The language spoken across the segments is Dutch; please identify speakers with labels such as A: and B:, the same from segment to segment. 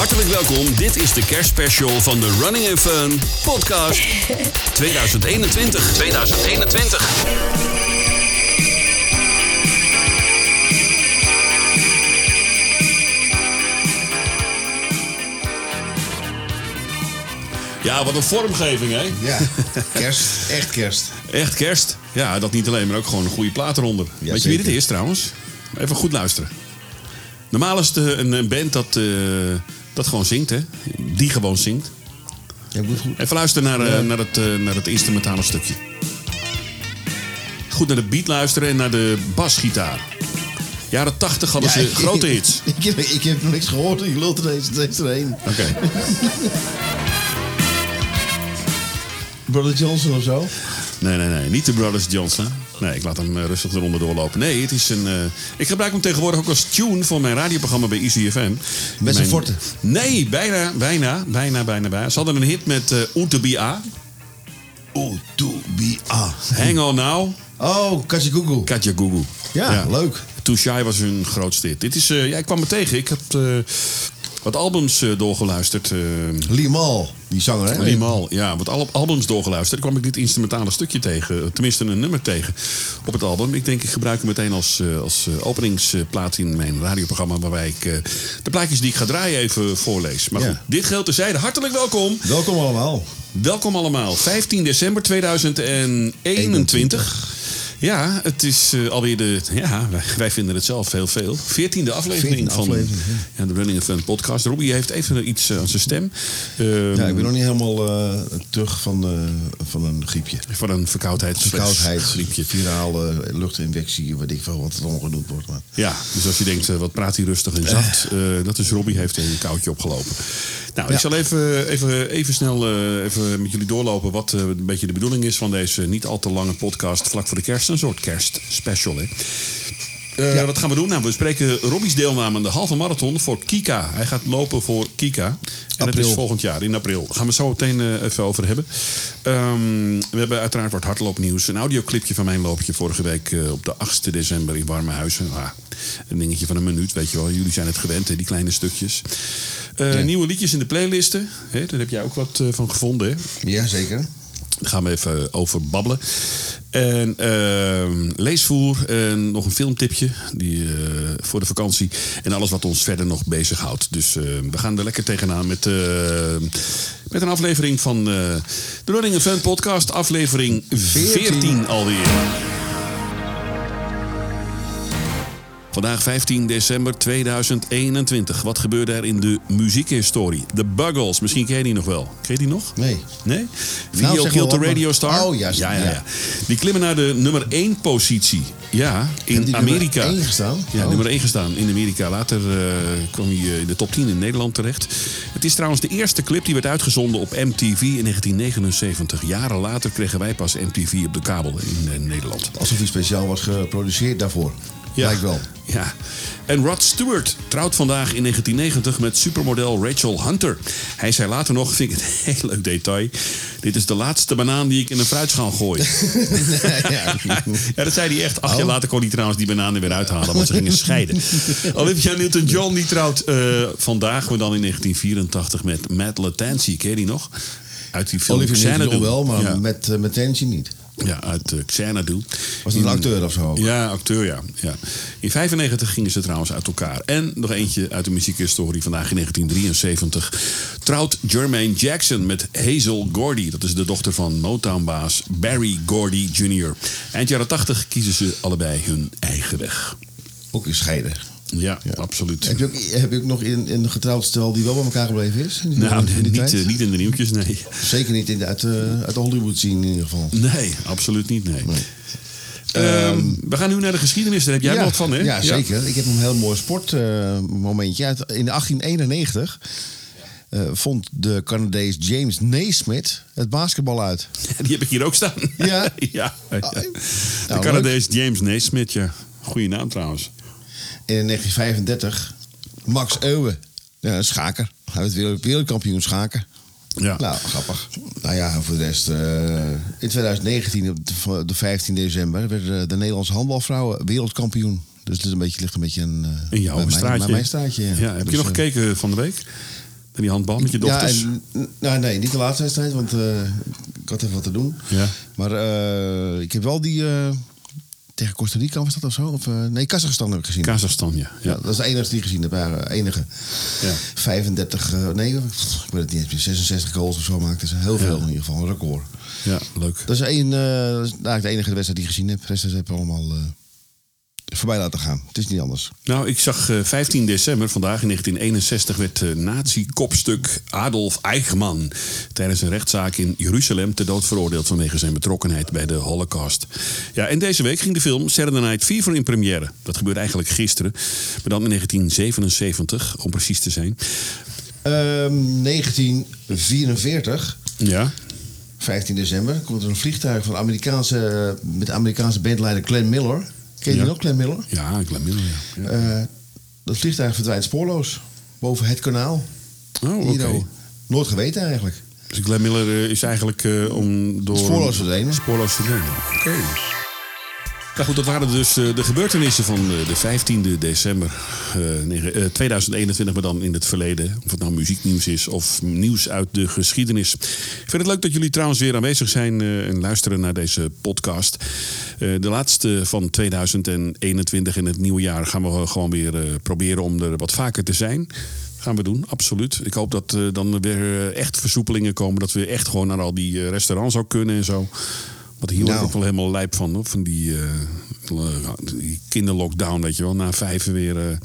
A: Hartelijk welkom. Dit is de kerstspecial van de Running and Fun podcast 2021. 2021. Ja, wat een vormgeving, hè?
B: Ja, kerst. Echt kerst.
A: Echt kerst. Ja, dat niet alleen, maar ook gewoon een goede plaat eronder.
B: Ja,
A: Weet je wie dit is trouwens? Even goed luisteren. Normaal is het eh, een, een band dat, eh, dat gewoon zingt, hè? Die gewoon zingt.
B: Ja, goed.
A: Even luisteren naar, eh, naar, het, eh, naar het instrumentale stukje. Goed naar de beat luisteren en naar de basgitaar. Jaren 80 hadden ze
B: ik-
A: grote hits.
B: Ik, heb, ik heb nog niks gehoord. Je lult er deze, erheen.
A: Oké.
B: Brother Johnson of zo?
A: Nee, nee, nee. Niet de Brothers Johnson. Nee, ik laat hem eh, rustig eronder doorlopen. Nee, het is een... eh, ik gebruik hem tegenwoordig ook als tune voor mijn radioprogramma bij Easy FM.
B: Met zijn forte.
A: Nee, bijna, bijna, bijna, bijna, bijna. Ze hadden een hit met uh, to be A. Hang on now.
B: Oh, Katje Google.
A: Katja Gugu.
B: Ja, leuk.
A: Too Shy was hun grootste hit. Dit is... eh, ja, ik kwam me tegen. Ik heb eh, wat albums eh, doorgeluisterd. eh
B: Limal, die zanger, hè?
A: Helemaal, ja. Wat al albums doorgeluisterd. kwam ik dit instrumentale stukje tegen. Tenminste, een nummer tegen op het album. Ik denk, ik gebruik hem meteen als, eh, als eh, openingsplaat in mijn radioprogramma. Waarbij ik eh, de plaatjes die ik ga draaien even voorlees. Maar
B: Ja.
A: goed, dit geldt terzijde. Hartelijk welkom.
B: Welkom allemaal.
A: Welkom allemaal. 15 december 2021. Ja, het is eh, alweer de. Ja, wij, wij vinden het zelf heel veel. 14e aflevering
B: 14e
A: van
B: aflevering,
A: ja, de Running Fun podcast. Robbie heeft even iets eh, aan zijn stem. Ehm,
B: Ja, ik ben nog niet helemaal eh, terug van, van een griepje.
A: Van een verkoudheid.
B: Verkoudheid,
A: griepje.
B: virale luchtinfectie, weet ik veel wat het allemaal genoemd wordt. Maar.
A: Ja, dus als je denkt, wat praat hij rustig en zacht. dat is Robbie, heeft een koudje opgelopen. Nou, ik zal even, even, even snel even met jullie doorlopen wat een beetje de bedoeling is van deze niet al te lange podcast vlak voor de kerst. Een soort kerstspecial, hè. Eh, Wat gaan we doen? Nou, we spreken Robbie's deelname aan de halve marathon voor Kika. Hij gaat lopen voor Kika. En dat
B: April.
A: is volgend jaar, in april. Daar gaan we zo meteen eh, even over hebben. Ehm, we hebben uiteraard wat hardloopnieuws. Een audioclipje van mijn loopje vorige week eh, op de 8e december in Warmehuizen. Ah, een dingetje van een minuut, weet je wel. Jullie zijn het gewend, hè, die kleine stukjes. Nieuwe liedjes in de playlisten. Hè, daar heb jij ook wat van gevonden, hè?
B: Ja, zeker.
A: Daar gaan we even over babbelen. En ehm, leesvoer en nog een filmtipje die, eh, voor de vakantie. En alles wat ons verder nog bezighoudt. Dus eh, we gaan er lekker tegenaan met, eh, met een aflevering van eh, de Running Fun podcast. Aflevering 14 alweer. Vandaag 15 december 2021. Wat gebeurde er in de muziekhistorie? De Buggles, misschien ken je die nog wel. Ken je die nog?
B: Nee.
A: Nee? Video
B: Nou,
A: Killed the
B: maar-
A: Radio Star?
B: Oh, juist,
A: Ja, ja,
B: ja.
A: ja. Die klimmen naar de nummer 1 positie. Ja, in
B: die
A: Amerika.
B: nummer één gestaan?
A: Ja,
B: Oh.
A: nummer 1 gestaan in Amerika. Later eh, kwam hij eh, in de top 10 in Nederland terecht. Het is trouwens de eerste clip die werd uitgezonden op MTV in 1979. Jaren later kregen wij pas MTV op de kabel in eh, Nederland.
B: Alsof hij speciaal was geproduceerd daarvoor. Lijkt wel.
A: Ja. En Rod Stewart trouwt vandaag in 1990 met supermodel Rachel Hunter. Hij zei later nog, vind ik het een heel leuk detail... dit is de laatste banaan die ik in een fruitschaal gooi.
B: ja.
A: Ja, dat zei hij echt. Acht
B: Oh.
A: jaar later kon hij trouwens die bananen weer uithalen, want ze gingen scheiden. Olivia Newton-John die trouwt eh, vandaag, maar dan in 1984 met Matt Latanzi. Ken je die nog? Uit die film
B: Oliver
A: Xanadu.
B: Newton wel, maar
A: Ja,
B: met, met Tensie niet.
A: Ja uit uh, Xanadu.
B: Was het een acteur of zo?
A: Ja, acteur, ja. ja. In 95 gingen ze trouwens uit elkaar. En nog eentje uit de muziekhistorie vandaag in 1973. Trouwt Jermaine Jackson met Hazel Gordy. Dat is de dochter van Motown-baas Barry Gordy Jr. Eind jaren 80 kiezen ze allebei hun eigen weg.
B: Ook in
A: Ja, absoluut.
B: Heb je ook, heb je ook nog in, in een getrouwd stel die wel bij elkaar gebleven is? In die-
A: Nou,
B: in die
A: niet, eh, niet in de nieuwtjes, nee.
B: Zeker niet in de, uit, de, uit Hollywood scene in ieder geval.
A: Nee, absoluut niet, nee. Ehm, we gaan nu naar de geschiedenis. Daar heb jij
B: ja,
A: wat van, hè?
B: Ja, zeker. Ik heb een heel mooi sportmomentje. uit in 1891 eh, vond de Canadees James Naismith het basketbal uit.
A: Die heb ik hier ook staan.
B: Ja?
A: ja. ja. De
B: Nou,
A: Canadees James Naismith, ja. Goeie naam trouwens.
B: In 1935 Max Euwe, ja, een schaker. Hij werd wereld- wereldkampioen schaken.
A: Ja.
B: Nou, grappig. Nou ja, voor de rest. eh, in 2019, op de, de 15 december, werden de Nederlandse handbalvrouwen wereldkampioen. Dus het is een beetje, ligt een beetje een, eh,
A: In jouw
B: mijn-
A: straatje.
B: bij mijn straatje. Ja.
A: Ja, heb
B: Dus,
A: je nog
B: eh,
A: gekeken van de week? En die handbal met je dochters.
B: Ja, en, nou, nee, niet de laatste wedstrijd, want eh, ik had even wat te doen.
A: Ja.
B: Maar eh, ik heb wel die eh, tegen Costa Rica was dat of zo? Of, eh, nee, Kazachstan heb ik gezien.
A: Kazachstan, ja.
B: ja.
A: ja.
B: dat is de enige die ik gezien heb. Ja, enige.
A: Ja.
B: 35, eh, nee, ik weet het niet eens meer, 66 goals of zo maakte ze. Heel veel in ieder geval, een record.
A: Ja, leuk.
B: Dat is, één, eh, dat is eigenlijk de enige wedstrijd die ik gezien heb. De rest heb ik allemaal voorbij laten gaan. Het is niet anders.
A: Nou, ik zag eh, 15 december, vandaag in 1961, werd uh, nazi-kopstuk Adolf Eichmann tijdens een rechtszaak in Jeruzalem ter dood veroordeeld vanwege zijn betrokkenheid bij de Holocaust. Ja, en deze week ging de film Saturday Night Fever in première. Dat gebeurde eigenlijk gisteren, maar dan in 1977, om precies te zijn.
B: Ehm, 1944,
A: Ja,
B: 15 december, komt er een vliegtuig van Amerikaanse, met Amerikaanse bandleider Glenn Miller. Ken je
A: Ja.
B: nog, Glenn Miller?
A: ja, laat middel, ja. ja.
B: Eh, dat vliegtuig verdwijnt spoorloos. Boven het kanaal.
A: Oh, oké.
B: Oh. Nooit geweten eigenlijk.
A: Dus Glenn Miller eh, is eigenlijk eh, om door...
B: Spoorloos verdwenen.
A: Spoorloos verdwenen. Oké. Nou goed, dat waren dus eh, de gebeurtenissen van eh, de 15e december eh, negen- eh, 2021, maar dan in het verleden. Of het nou muzieknieuws is of nieuws uit de geschiedenis. Ik vind het leuk dat jullie trouwens weer aanwezig zijn en luisteren naar deze podcast. De laatste van 2021 in het nieuwe jaar gaan we gewoon weer proberen om er wat vaker te zijn. Gaan we doen, absoluut. Ik hoop dat eh, dan weer echt versoepelingen komen. Dat we echt gewoon naar al die restaurants ook kunnen en zo. Want hier ik
B: Nou.
A: ook wel helemaal lijp van. Hoor. Van die, eh, eh, die kinderlockdown, weet je wel. Na vijven weer...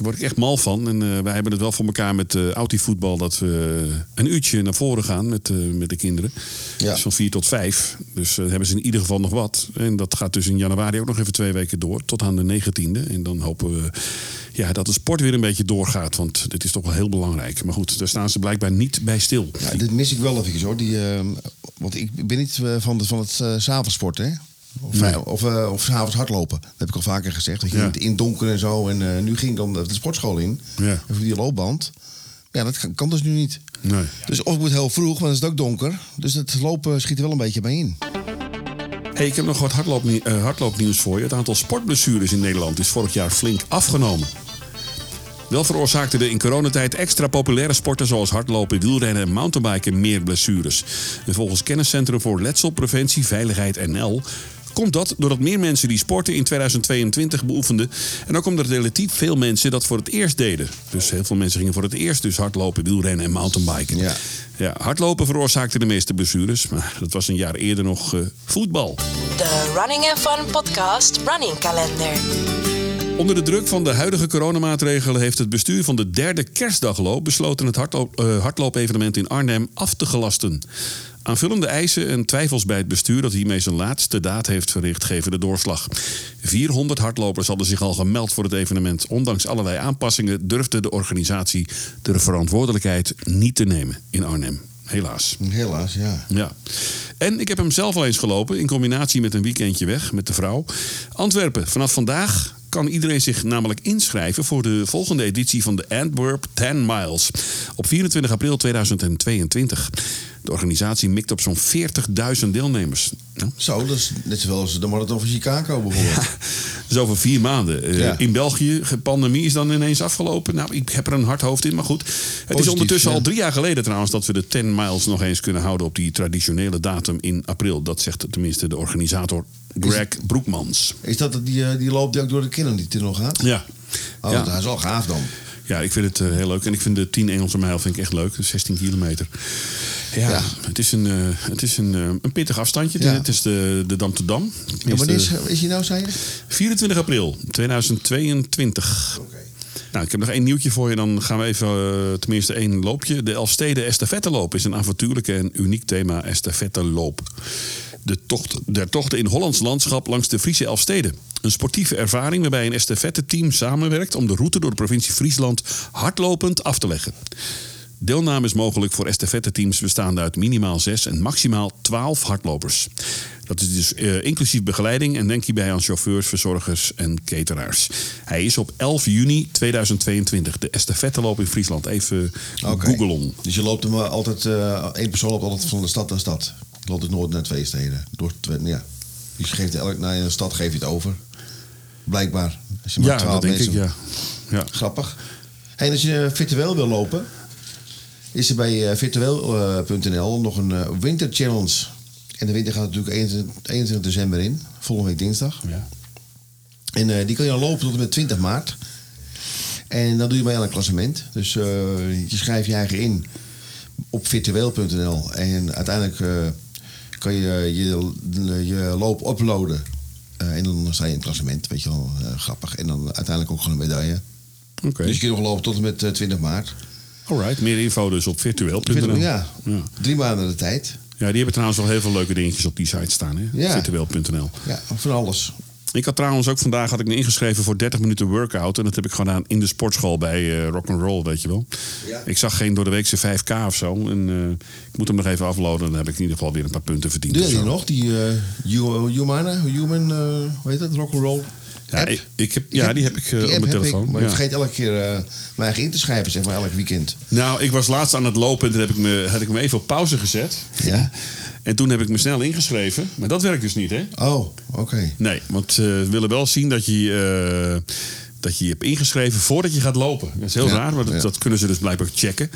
A: eh, daar word ik echt mal van. En eh, wij hebben het wel voor elkaar met uh, voetbal dat we een uurtje naar voren gaan met, eh, met de kinderen.
B: Ja.
A: Dus van vier tot vijf. Dus eh, hebben ze in ieder geval nog wat. En dat gaat dus in januari ook nog even twee weken door. Tot aan de negentiende. En dan hopen we ja, dat de sport weer een beetje doorgaat. Want dit is toch wel heel belangrijk. Maar goed, daar staan ze blijkbaar niet bij stil.
B: Ja, dit mis ik wel even hoor. Die, eh, want ik ben niet eh, van, de, van het uh, s'avondsport, hè? Of,
A: Nee.
B: of, uh, of s'avonds hardlopen. Dat heb ik al vaker gezegd. Dat je
A: Ja.
B: niet in donker en zo. En uh, nu ging ik dan de sportschool in.
A: Ja.
B: Even die loopband. Ja, dat kan, kan dus nu niet.
A: Nee.
B: Dus of ik moet heel vroeg, want dan is het ook donker. Dus het lopen schiet er wel een beetje bij in.
A: Hey, ik heb nog wat hardloopnie- eh, hardloopnieuws voor je. Het aantal sportblessures in Nederland is vorig jaar flink afgenomen. Wel veroorzaakten de in coronatijd extra populaire sporten zoals hardlopen, wielrennen en mountainbiken meer blessures. En volgens Kenniscentrum voor Letselpreventie Veiligheid NL komt dat doordat meer mensen die sporten in 2022 beoefenden. En ook omdat relatief veel mensen dat voor het eerst deden. Dus heel veel mensen gingen voor het eerst dus hardlopen, wielrennen en mountainbiken.
B: Ja.
A: Ja, hardlopen veroorzaakte de meeste blessures, maar dat was een jaar eerder nog eh, voetbal.
C: De Running and Fun podcast Running Calendar.
A: Onder de druk van de huidige coronamaatregelen heeft het bestuur van de derde kerstdagloop besloten het hardloop, eh, hardloopevenement in Arnhem af te gelasten. Aanvullende eisen en twijfels bij het bestuur dat hiermee zijn laatste daad heeft verricht, geven de doorslag. 400 hardlopers hadden zich al gemeld voor het evenement. Ondanks allerlei aanpassingen durfde de organisatie de verantwoordelijkheid niet te nemen in Arnhem. Helaas.
B: Helaas, ja.
A: Ja. En ik heb hem zelf al eens gelopen in combinatie met een weekendje weg met de vrouw. Antwerpen, vanaf vandaag kan iedereen zich namelijk inschrijven voor de volgende editie van de Antwerp 10 Miles op 24 april 2022. De organisatie mikt op zo'n 40.000 deelnemers.
B: Zo, dat is net zoals de marathon van Chicago bijvoorbeeld.
A: dat is over vier maanden. Eh,
B: Ja.
A: In België, de pandemie is dan ineens afgelopen. Nou, ik heb er een hard hoofd in, maar goed. Het is ondertussen
B: ja.
A: al drie jaar geleden trouwens... dat we de 10 miles nog eens kunnen houden op die traditionele datum in april. Dat zegt tenminste de organisator Greg Broekmans.
B: Is dat die, eh, die loop die ook door de Kennedy tunnel gaat?
A: Ja.
B: Oh,
A: ja.
B: dat is wel gaaf dan.
A: Ja, ik vind het eh, heel leuk. En ik vind de 10 Engelse mijl vind ik echt leuk. 16 kilometer. Ja,
B: Ja.
A: het is, een, eh, het is een, een pittig afstandje.
B: Ja.
A: Het is de, de Dam te Dam.
B: Ja, wanneer is,
A: de
B: is hij nou, zei je?
A: 24 april 2022.
B: Oké.
A: Nou, ik heb nog één nieuwtje voor je. Dan gaan we even tenminste één loopje. De Elfsteden Estafetteloop is een avontuurlijke en uniek thema estafetteloop. De tocht der tochten in Hollands landschap langs de Friese Elfsteden. Een sportieve ervaring waarbij een estafette-team samenwerkt... om de route door de provincie Friesland hardlopend af te leggen. Deelname is mogelijk voor estafette-teams bestaande uit minimaal 6 en maximaal 12 hardlopers. Dat is dus eh, inclusief begeleiding en denk hierbij aan chauffeurs, verzorgers en cateraars. Hij is op 11 juni 2022, de estafetteloop in Friesland. Even
B: Oké.
A: googelen.
B: Dus je loopt hem eh, altijd, eh één persoon loopt altijd van de stad naar stad. Loopt dus nooit naar twee steden. Door ja. Je geeft elk, naar een stad geef je het over. Blijkbaar. Als je maar
A: Ja,
B: 12
A: dat denk ik, ja. ja.
B: Grappig. Hey, en als je virtueel wil lopen, is er bij eh, virtueel.nl nog een eh, winter challenge. En de winter gaat natuurlijk 21, 21 december in, volgende week dinsdag.
A: Ja.
B: En eh, die kan je dan lopen tot en met 20 maart. En dan doe je mee aan een klassement. Dus eh, je schrijft je eigen in op virtueel.nl. En uiteindelijk eh, kan je je, je loop uploaden. Eh, en dan sta je in het klassement, weet je wel, eh, grappig. En dan uiteindelijk ook gewoon een medaille.
A: Oké.
B: Dus je kunt nog lopen tot en met eh, 20 maart.
A: Alright, meer info dus op virtueel.nl.
B: Virtueel, ja,
A: Ja.
B: drie maanden de tijd.
A: Ja, die hebben trouwens wel heel veel leuke dingetjes op die site staan, hè?
B: Ja.
A: Virtueel.nl.
B: Ja, van alles.
A: Ik had trouwens ook vandaag had ik me ingeschreven voor 30 minuten workout. En dat heb ik gedaan in de sportschool bij eh Rock'n'Roll, weet je wel.
B: Ja.
A: Ik zag geen door de weekse 5K of zo. En eh, ik moet hem nog even afloaden. Dan heb ik in ieder geval weer een paar punten verdiend.
B: Doe je nog? Die Hu- Humana, Human, hoe heet dat? Rock'n'Roll
A: Ja, ik, ik heb, ja, die heb ik eh, op mijn telefoon.
B: Ik, maar
A: ja.
B: ik vergeet elke keer eh, mijn eigen in te schrijven, zeg maar, elk weekend.
A: Nou, ik was laatst aan het lopen en toen heb ik me, had ik me even op pauze gezet.
B: Ja?
A: En toen heb ik me snel ingeschreven. Maar dat werkt dus niet, hè?
B: Oh, oké.
A: Nee, want eh, we willen wel zien dat je, dat je je hebt ingeschreven voordat je gaat lopen. Dat is heel
B: Ja,
A: raar, maar dat,
B: ja.
A: dat kunnen ze dus blijkbaar checken.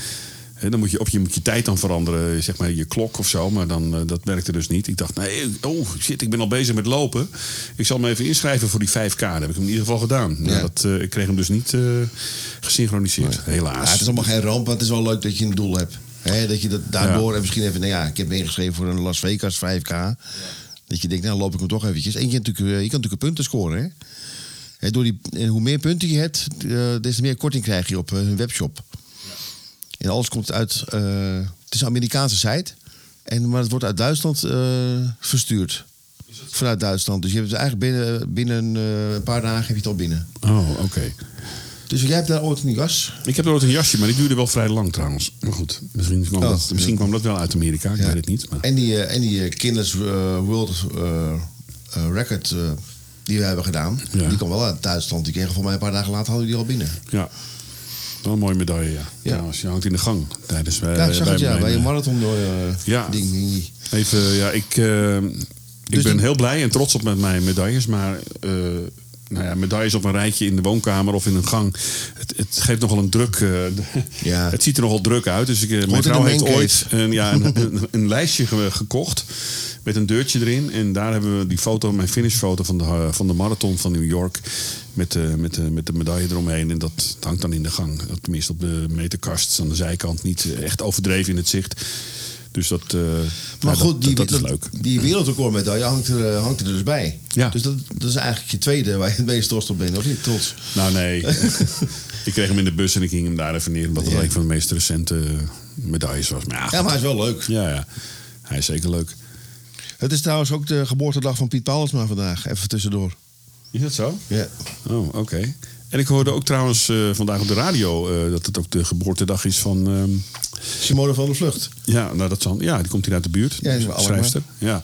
A: Dan moet je, of je moet je tijd dan veranderen, zeg maar je klok of zo. Maar dan, eh, dat werkte dus niet. Ik dacht, nee, oh shit, ik ben al bezig met lopen. Ik zal me even inschrijven voor die 5K. Dat heb ik in ieder geval gedaan. Nou, dat, eh, ik kreeg hem dus niet eh, gesynchroniseerd, helaas.
B: Ja, het is allemaal geen ramp, maar het is wel leuk dat je een doel hebt. Dat je dat daardoor en misschien even, nou ja, ik heb me ingeschreven voor een Las Vegas 5K. Dat je denkt, nou loop ik hem toch eventjes. En je, natuurlijk, je kan natuurlijk punten scoren, hè. Door die, en hoe meer punten je hebt, des te meer korting krijg je op hun webshop. En alles komt uit, eh, het is een Amerikaanse site, en, maar het wordt uit Duitsland eh, verstuurd. Vanuit Duitsland. Dus je hebt het eigenlijk binnen, binnen eh, een paar dagen heb je het al binnen.
A: Oh, oké.
B: Dus jij hebt daar ooit een jas.
A: Ik heb er ooit een jasje, maar die duurde wel vrij lang trouwens. Maar goed, misschien kwam,
B: Oh,
A: dat, misschien kwam dat wel uit Amerika. Ik
B: Ja.
A: weet het niet. Maar...
B: En die, en die eh, World Record die we hebben gedaan,
A: Ja.
B: die kwam wel uit Duitsland. Die kregen voor mij een paar dagen later hadden die al binnen.
A: Ja, wel een mooie medaille, ja.
B: Ja.
A: Je hangt in de gang tijdens eh,
B: ja, ik zag het ja,
A: mijn,
B: bij je
A: eh,
B: marathon eh,
A: Ja.
B: ding. ding.
A: Even, ja, ik, ik
B: Dus
A: ben
B: die-
A: heel blij en trots op met mijn medailles. Maar nou ja, medailles op een rijtje in de woonkamer of in een gang. Het, het geeft nogal een druk.
B: Ja.
A: Het ziet er nogal druk uit. Dus ik, mijn vrouw heeft ooit een, ja, een, een, een lijstje ge- gekocht. Met een deurtje erin. En daar hebben we die foto, mijn finishfoto van de, eh, van de marathon van New York. Met de, met, de, met de medaille eromheen. En dat hangt dan in de gang. Tenminste op de meterkast aan de zijkant. Niet eh, echt overdreven in het zicht. Dus dat, eh,
B: Maar
A: ja,
B: goed,
A: dat,
B: die,
A: dat, dat is
B: dat-
A: leuk.
B: die wereldrecordmedaille hangt er, eh, hangt er dus bij.
A: Ja.
B: Dus dat, dat is eigenlijk je tweede waar je het meest trots op bent, of niet? Trots.
A: Nou nee, ik kreeg hem in de bus en ik ging hem daar even neer. Omdat het
B: Ja.
A: een van de meest recente medailles was. Maar ja,
B: Ja, maar hij is wel leuk.
A: ja, ja, hij is zeker leuk.
B: Het is trouwens ook de geboortedag van Piet Paulusma vandaag. Even tussendoor.
A: Is dat zo?
B: Ja.
A: Oh, oké. En ik hoorde ook trouwens eh, vandaag op de radio eh, dat het ook de geboortedag is van... ehm,
B: Simone van der Vlucht.
A: ja, nou dat zal, ja, die komt hier uit de buurt.
B: Ja, is wel
A: schrijfster. Ja.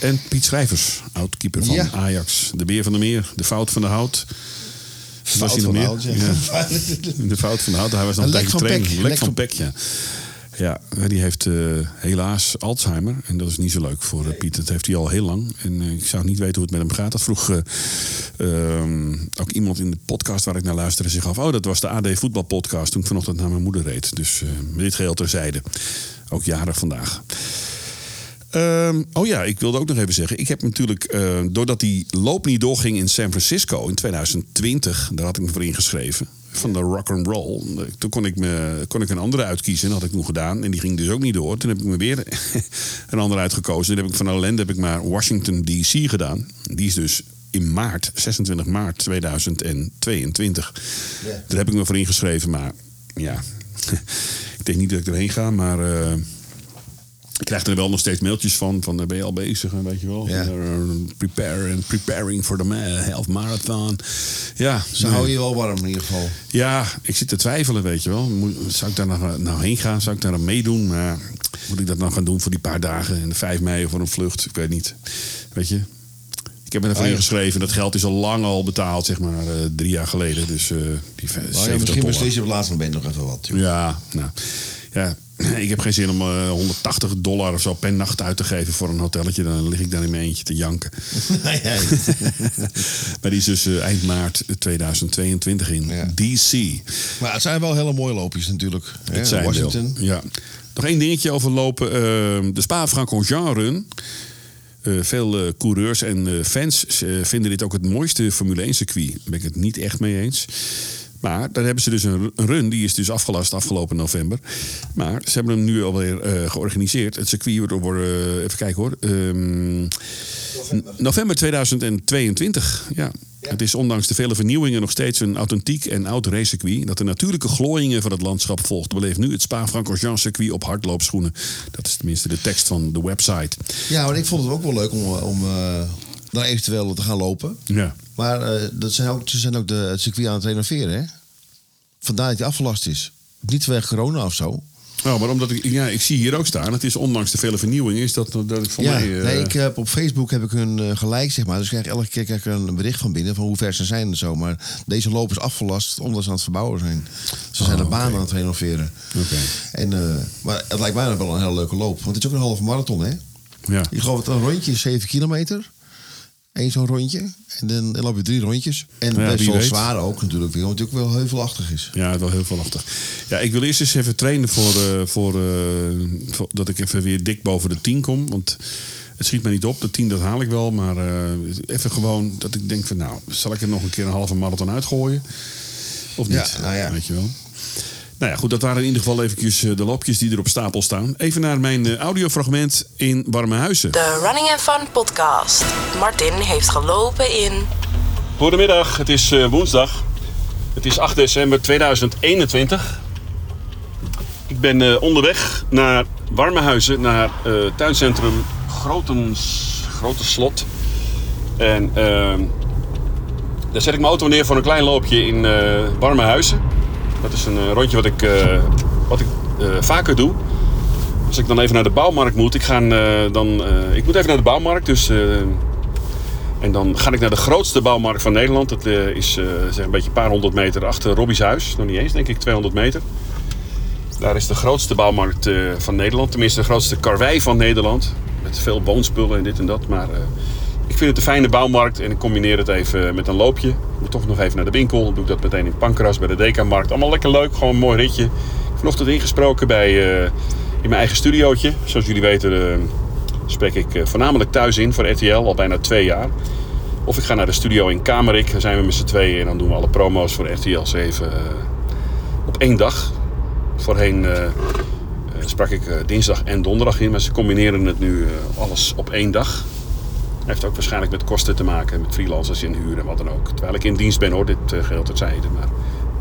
A: En Piet Schrijvers, oud-keeper van
B: Ja.
A: Ajax. De beer van de meer, de fout van de hout. Wat was
B: Fout
A: hij nog meer?
B: oud, ja.
A: De fout van de hout. Hij was nog
B: Een
A: tijdje trainer. Lek van Peck, ja. Ja, die heeft eh, helaas Alzheimer. En dat is niet zo leuk voor eh, Piet. Dat heeft hij al heel lang. En eh, ik zou niet weten hoe het met hem gaat. Dat vroeg eh, ehm, ook iemand in de podcast waar ik naar luisterde zich af. Oh, dat was de AD voetbalpodcast toen ik vanochtend naar mijn moeder reed. Dus eh, dit geheel terzijde. Ook jarig vandaag. Ehm, oh ja, ik wilde ook nog even zeggen. Ik heb natuurlijk, eh, doordat die loop niet doorging in San Francisco in 2020, daar had ik me voor ingeschreven. Van de rock and roll. Toen kon ik, me, kon ik een andere uitkiezen. Dat had ik toen gedaan. En die ging dus ook niet door. Toen heb ik me weer een andere uitgekozen. Toen heb ik van ellende heb ik maar Washington DC gedaan. Die is dus in maart, 26 maart 2022.
B: Ja.
A: Daar heb ik me voor ingeschreven. Maar ja, ik denk niet dat ik erheen ga. Maar eh, ik krijg er wel nog steeds mailtjes van. Van eh, ben je al bezig? En weet je wel.
B: Ja.
A: Eh, prepare and preparing for the half marathon. Ja,
B: Ze
A: nee.
B: houden je wel warm in ieder geval.
A: Ja, ik zit te twijfelen, weet je wel. Moet, zou ik daar nou, nou heen gaan? Zou ik daar aan meedoen? Maar moet ik dat nou gaan doen voor die paar dagen? En de 5 mei of voor een vlucht? Ik weet niet. Weet je? Ik heb me ervoor
B: Ah,
A: ingeschreven. Dat geld is al lang al betaald, zeg maar, eh, drie jaar geleden. Dus eh die
B: Nou ja,
A: 70
B: misschien beslis je op het laatste moment nog even wat. joh.
A: Ja, nou. ja, ik heb geen zin om eh, 180 dollar of zo per nacht uit te geven voor een hotelletje. Dan lig ik daar in mijn eentje te janken.
B: Nee, nee.
A: Maar die is dus eh, eind maart 2022 in
B: Ja.
A: DC.
B: Maar het zijn wel hele mooie loopjes natuurlijk. hè,
A: Het zijn
B: Washington.
A: wel. Ja. Nog één dingetje over lopen. Eh, de Spa-Francorchamps Run. Eh, veel eh, coureurs en eh, fans eh, vinden dit ook het mooiste Formule 1 circuit. Daar ben ik het niet echt mee eens. Maar daar hebben ze dus een, run, die is dus afgelast afgelopen november. Maar ze hebben hem nu alweer eh georganiseerd. Het circuit wordt, wordt, eh, even kijken hoor. Ehm, november 2022, ja. Het is ondanks de vele vernieuwingen nog steeds een authentiek en oud racecircuit... dat de natuurlijke glooiingen van het landschap volgt. Beleeft nu het Spa-Francorchamps circuit op hardloopschoenen. Dat is tenminste de tekst van de website.
B: Ja, maar ik vond het ook wel leuk om, om eh, daar eventueel te gaan lopen.
A: Ja.
B: Maar eh, dat zijn ook, ze zijn ook de, het circuit aan het renoveren, hè? Vandaar dat hij afgelast is. Niet vanwege corona of zo.
A: Oh, maar omdat ik, ja, ik zie hier ook staan, het is ondanks de vele vernieuwingen, is dat, dat ik voor
B: ja,
A: mij. eh,
B: nee, ik heb op Facebook heb ik hun eh, gelijk, zeg maar. Dus ik krijg elke keer krijg ik een bericht van binnen van hoe ver ze zijn en zo. Maar deze loop is afgelast omdat ze aan het verbouwen zijn. Ze zijn
A: Oh,
B: de baan aan het renoveren.
A: Oké.
B: En, maar het lijkt mij wel een hele leuke loop. Want het is ook een halve marathon, hè?
A: Ja.
B: Ik geloof dat een rondje is 7 kilometer. Eén zo'n rondje. En dan, loop je drie rondjes. En
A: Ja,
B: best wel
A: weet.
B: zwaar ook natuurlijk. weer, Want het natuurlijk wel heuvelachtig is.
A: Ja, wel heel veel lastig. Ja, ik wil eerst eens even trainen voor, eh, voor, eh, voor- dat ik even weer dik boven de 10 kom. Want het schiet me niet op. De 10 dat haal ik wel. Maar eh, even gewoon dat ik denk van nou, zal ik er nog een keer een halve marathon uitgooien? Of niet?
B: Ja, nou ja.
A: Weet je wel. Nou ja, goed, dat waren in ieder geval eventjes eh, de loopjes die er op stapel staan. Even naar mijn eh, audiofragment in Warme Huizen.
C: De Running and Fun podcast. Martin heeft gelopen in
A: Goedemiddag, het is eh, woensdag. Het is 8 december 2021. Ik ben eh, onderweg naar Warmehuizen, naar eh, tuincentrum Grotens, Grote Slot. En ehm, daar zet ik mijn auto neer voor een klein loopje in eh Warmehuizen. Dat is een eh, rondje wat ik, eh, wat ik eh, vaker doe. Als ik dan even naar de bouwmarkt moet, ik, ga, dan, ik moet even naar de bouwmarkt, dus... en dan ga ik naar de grootste bouwmarkt van Nederland. Dat is zeg een beetje een paar honderd meter achter Robbie's huis. Nog niet eens, denk ik, 200 meter. Daar is de grootste bouwmarkt van Nederland. Tenminste, de grootste karwei van Nederland. Met veel woonspullen en dit en dat. Maar ik vind het een fijne bouwmarkt. En ik combineer het even met een loopje. Ik moet toch nog even naar de winkel. Dan doe ik dat meteen in Pancras bij de Deka-markt. Allemaal lekker leuk. Gewoon een mooi ritje. Vanochtend ingesproken bij, eh, in mijn eigen studiootje. Zoals jullie weten eh, spreek ik eh, voornamelijk thuis in voor RTL. Al bijna twee jaar. Of ik ga naar de studio in Kamerik. Daar zijn we met z'n tweeën. En dan doen we alle promo's voor RTL 7 eh, op één dag. Voorheen sprak ik dinsdag en donderdag in. Maar ze combineren het nu alles op één dag. Heeft ook waarschijnlijk met kosten te maken. Met freelancers inhuren en wat dan ook. Terwijl ik in dienst ben hoor. Dit uh, geheel terzijde. Maar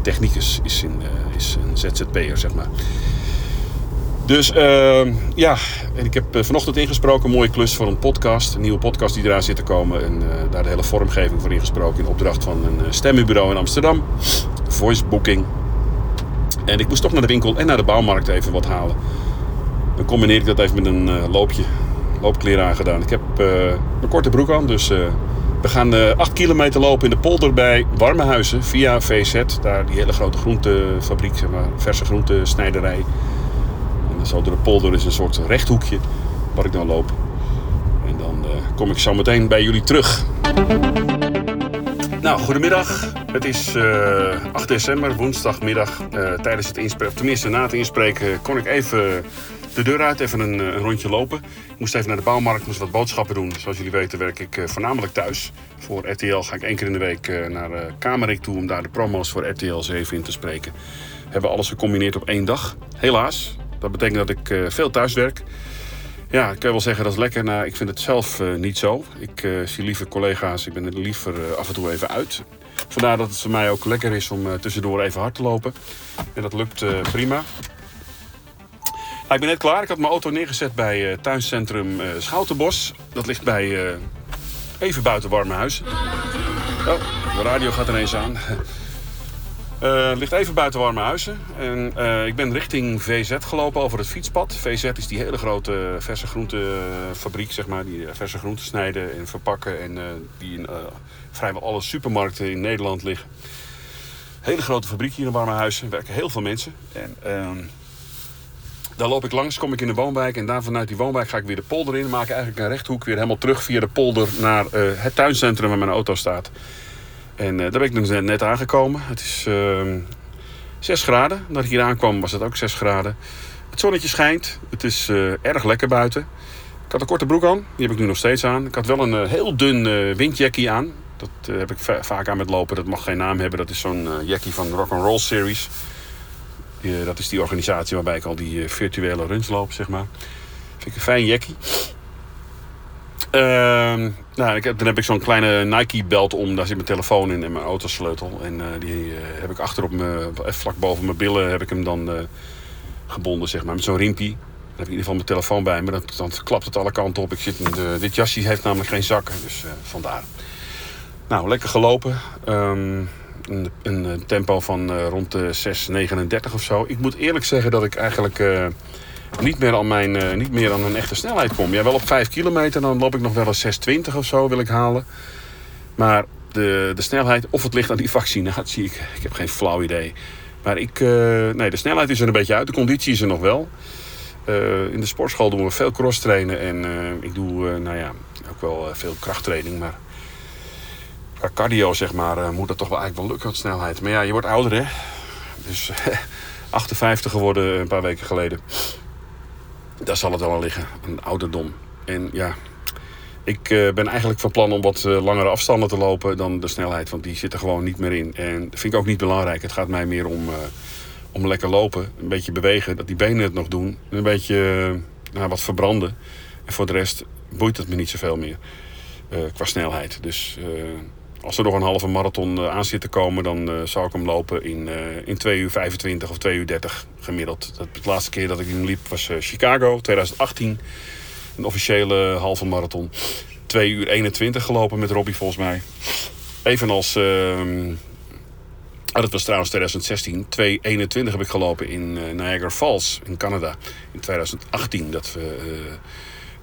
A: technicus is, in, eh, is een ZZP'er zeg maar. Dus ehm, ja, en ik heb eh, vanochtend ingesproken, mooie klus voor een podcast. Een nieuwe podcast die eraan zit te komen. En eh, daar de hele vormgeving voor ingesproken in opdracht van een eh, stemmenbureau in Amsterdam. Voice Booking. En ik moest toch naar de winkel en naar de bouwmarkt even wat halen. Dan combineer ik dat even met een eh, loopje. Loopkleren aangedaan. Ik heb eh, een korte broek aan, dus eh, we gaan eh 8 kilometer lopen in de polder bij Warmehuizen via VZ. Daar die hele grote groentefabriek, zeg maar, verse groentesnijderij. En zo door de polder is een soort rechthoekje waar ik dan loop. En dan eh, kom ik zo meteen bij jullie terug. Nou, goedemiddag. Het is eh 8 december, woensdagmiddag. Eh, tijdens het inspreken, tenminste na het inspreken, kon ik even de deur uit, even een, eh, een rondje lopen. Ik moest even naar de bouwmarkt, moest wat boodschappen doen. Zoals jullie weten werk ik eh, voornamelijk thuis. Voor RTL ga ik één keer in de week eh, naar Kamerik toe om daar de promo's voor RTL 7 in te spreken. We hebben alles gecombineerd op één dag. Helaas. Dat betekent dat ik veel thuis werk. Ja, ik kan wel zeggen dat is lekker. Nou, ik vind het zelf niet zo. Ik zie liever collega's, ik ben er liever af en toe even uit. Vandaar dat het voor mij ook lekker is om tussendoor even hard te lopen. En dat lukt prima. Nou, ik ben net klaar. Ik had mijn auto neergezet bij eh, tuincentrum eh, Schoutenbos. Dat ligt bij eh, even buiten Warmehuis. Oh, de radio gaat ineens aan. Het ligt even buiten Warmehuizen. En ik ben richting VZ gelopen over het fietspad. VZ is die hele grote verse groentefabriek, zeg maar. Die verse groenten snijden en verpakken. En die in vrijwel alle supermarkten in Nederland liggen. Hele grote fabriek hier in Warmehuizen. Er werken heel veel mensen. En ehm, daar loop ik langs, kom ik in de woonwijk. En daar vanuit die woonwijk ga ik weer de polder in. Maak ik eigenlijk een rechthoek weer helemaal terug via de polder naar eh, het tuincentrum waar mijn auto staat. En eh, daar ben ik dus net- net aangekomen. Het is ehm 6 graden. Dat ik hier aankwam was het ook 6 graden. Het zonnetje schijnt. Het is eh, erg lekker buiten. Ik had een korte broek aan. Die heb ik nu nog steeds aan. Ik had wel een heel dun windjackie aan. Dat heb ik va- vaak aan met lopen. Dat mag geen naam hebben. Dat is zo'n jackie van Rock'n'Roll Series. Eh, dat is die organisatie waarbij ik al die eh, virtuele runs loop, zeg maar. Vind ik een fijn jackie. Ehm, nou, ik heb, dan heb ik zo'n kleine Nike-belt om. Daar zit mijn telefoon in en mijn autosleutel. En eh, die heb ik achter op mijn, eh, vlak boven mijn billen heb ik hem dan gebonden, zeg maar. Met zo'n riempie. Dan heb ik in ieder geval mijn telefoon bij me. Dan, klapt het alle kanten op. Ik zit in de, dit jasje heeft namelijk geen zakken, dus vandaar. Nou, lekker gelopen. Ehm, een, een eh, tempo van eh, rond de 6,39 of zo. Ik moet eerlijk zeggen dat ik eigenlijk eh, niet, meer aan mijn, niet meer aan een echte snelheid kom. Ja, wel op 5 kilometer, dan loop ik nog wel eens 6,20 of zo wil ik halen. Maar de, de snelheid, of het ligt aan die vaccinatie, ik, ik heb geen flauw idee. Maar ik, nee, de snelheid is er een beetje uit. De conditie is er nog wel. In de sportschool doen we veel cross trainen. En ik doe, nou ja, ook wel veel krachttraining. Maar qua cardio, zeg maar, eh, moet dat toch wel eigenlijk wel lukken, snelheid. Maar ja, je wordt ouder, hè. Dus 58 geworden een paar weken geleden. Daar zal het wel aan liggen, een ouderdom. En ja, ik eh, ben eigenlijk van plan om wat eh, langere afstanden te lopen dan de snelheid. Want die zit er gewoon niet meer in. En dat vind ik ook niet belangrijk. Het gaat mij meer om, eh, om lekker lopen. Een beetje bewegen, dat die benen het nog doen. En een beetje eh, nou, wat verbranden. En voor de rest boeit het me niet zoveel meer. eh, qua snelheid. Dus eh, als er nog een halve marathon eh, aan zit te komen... dan eh, zou ik hem lopen in, eh, in 2 uur 25 of 2 uur 30 gemiddeld. Dat, de laatste keer dat ik hem liep was Chicago, 2018. Een officiële halve marathon. 2 uur 21 gelopen met Robbie volgens mij. Evenals... ehm Oh, dat was trouwens 2016. 2.21 heb ik gelopen in Niagara Falls in Canada. In 2018. Dat we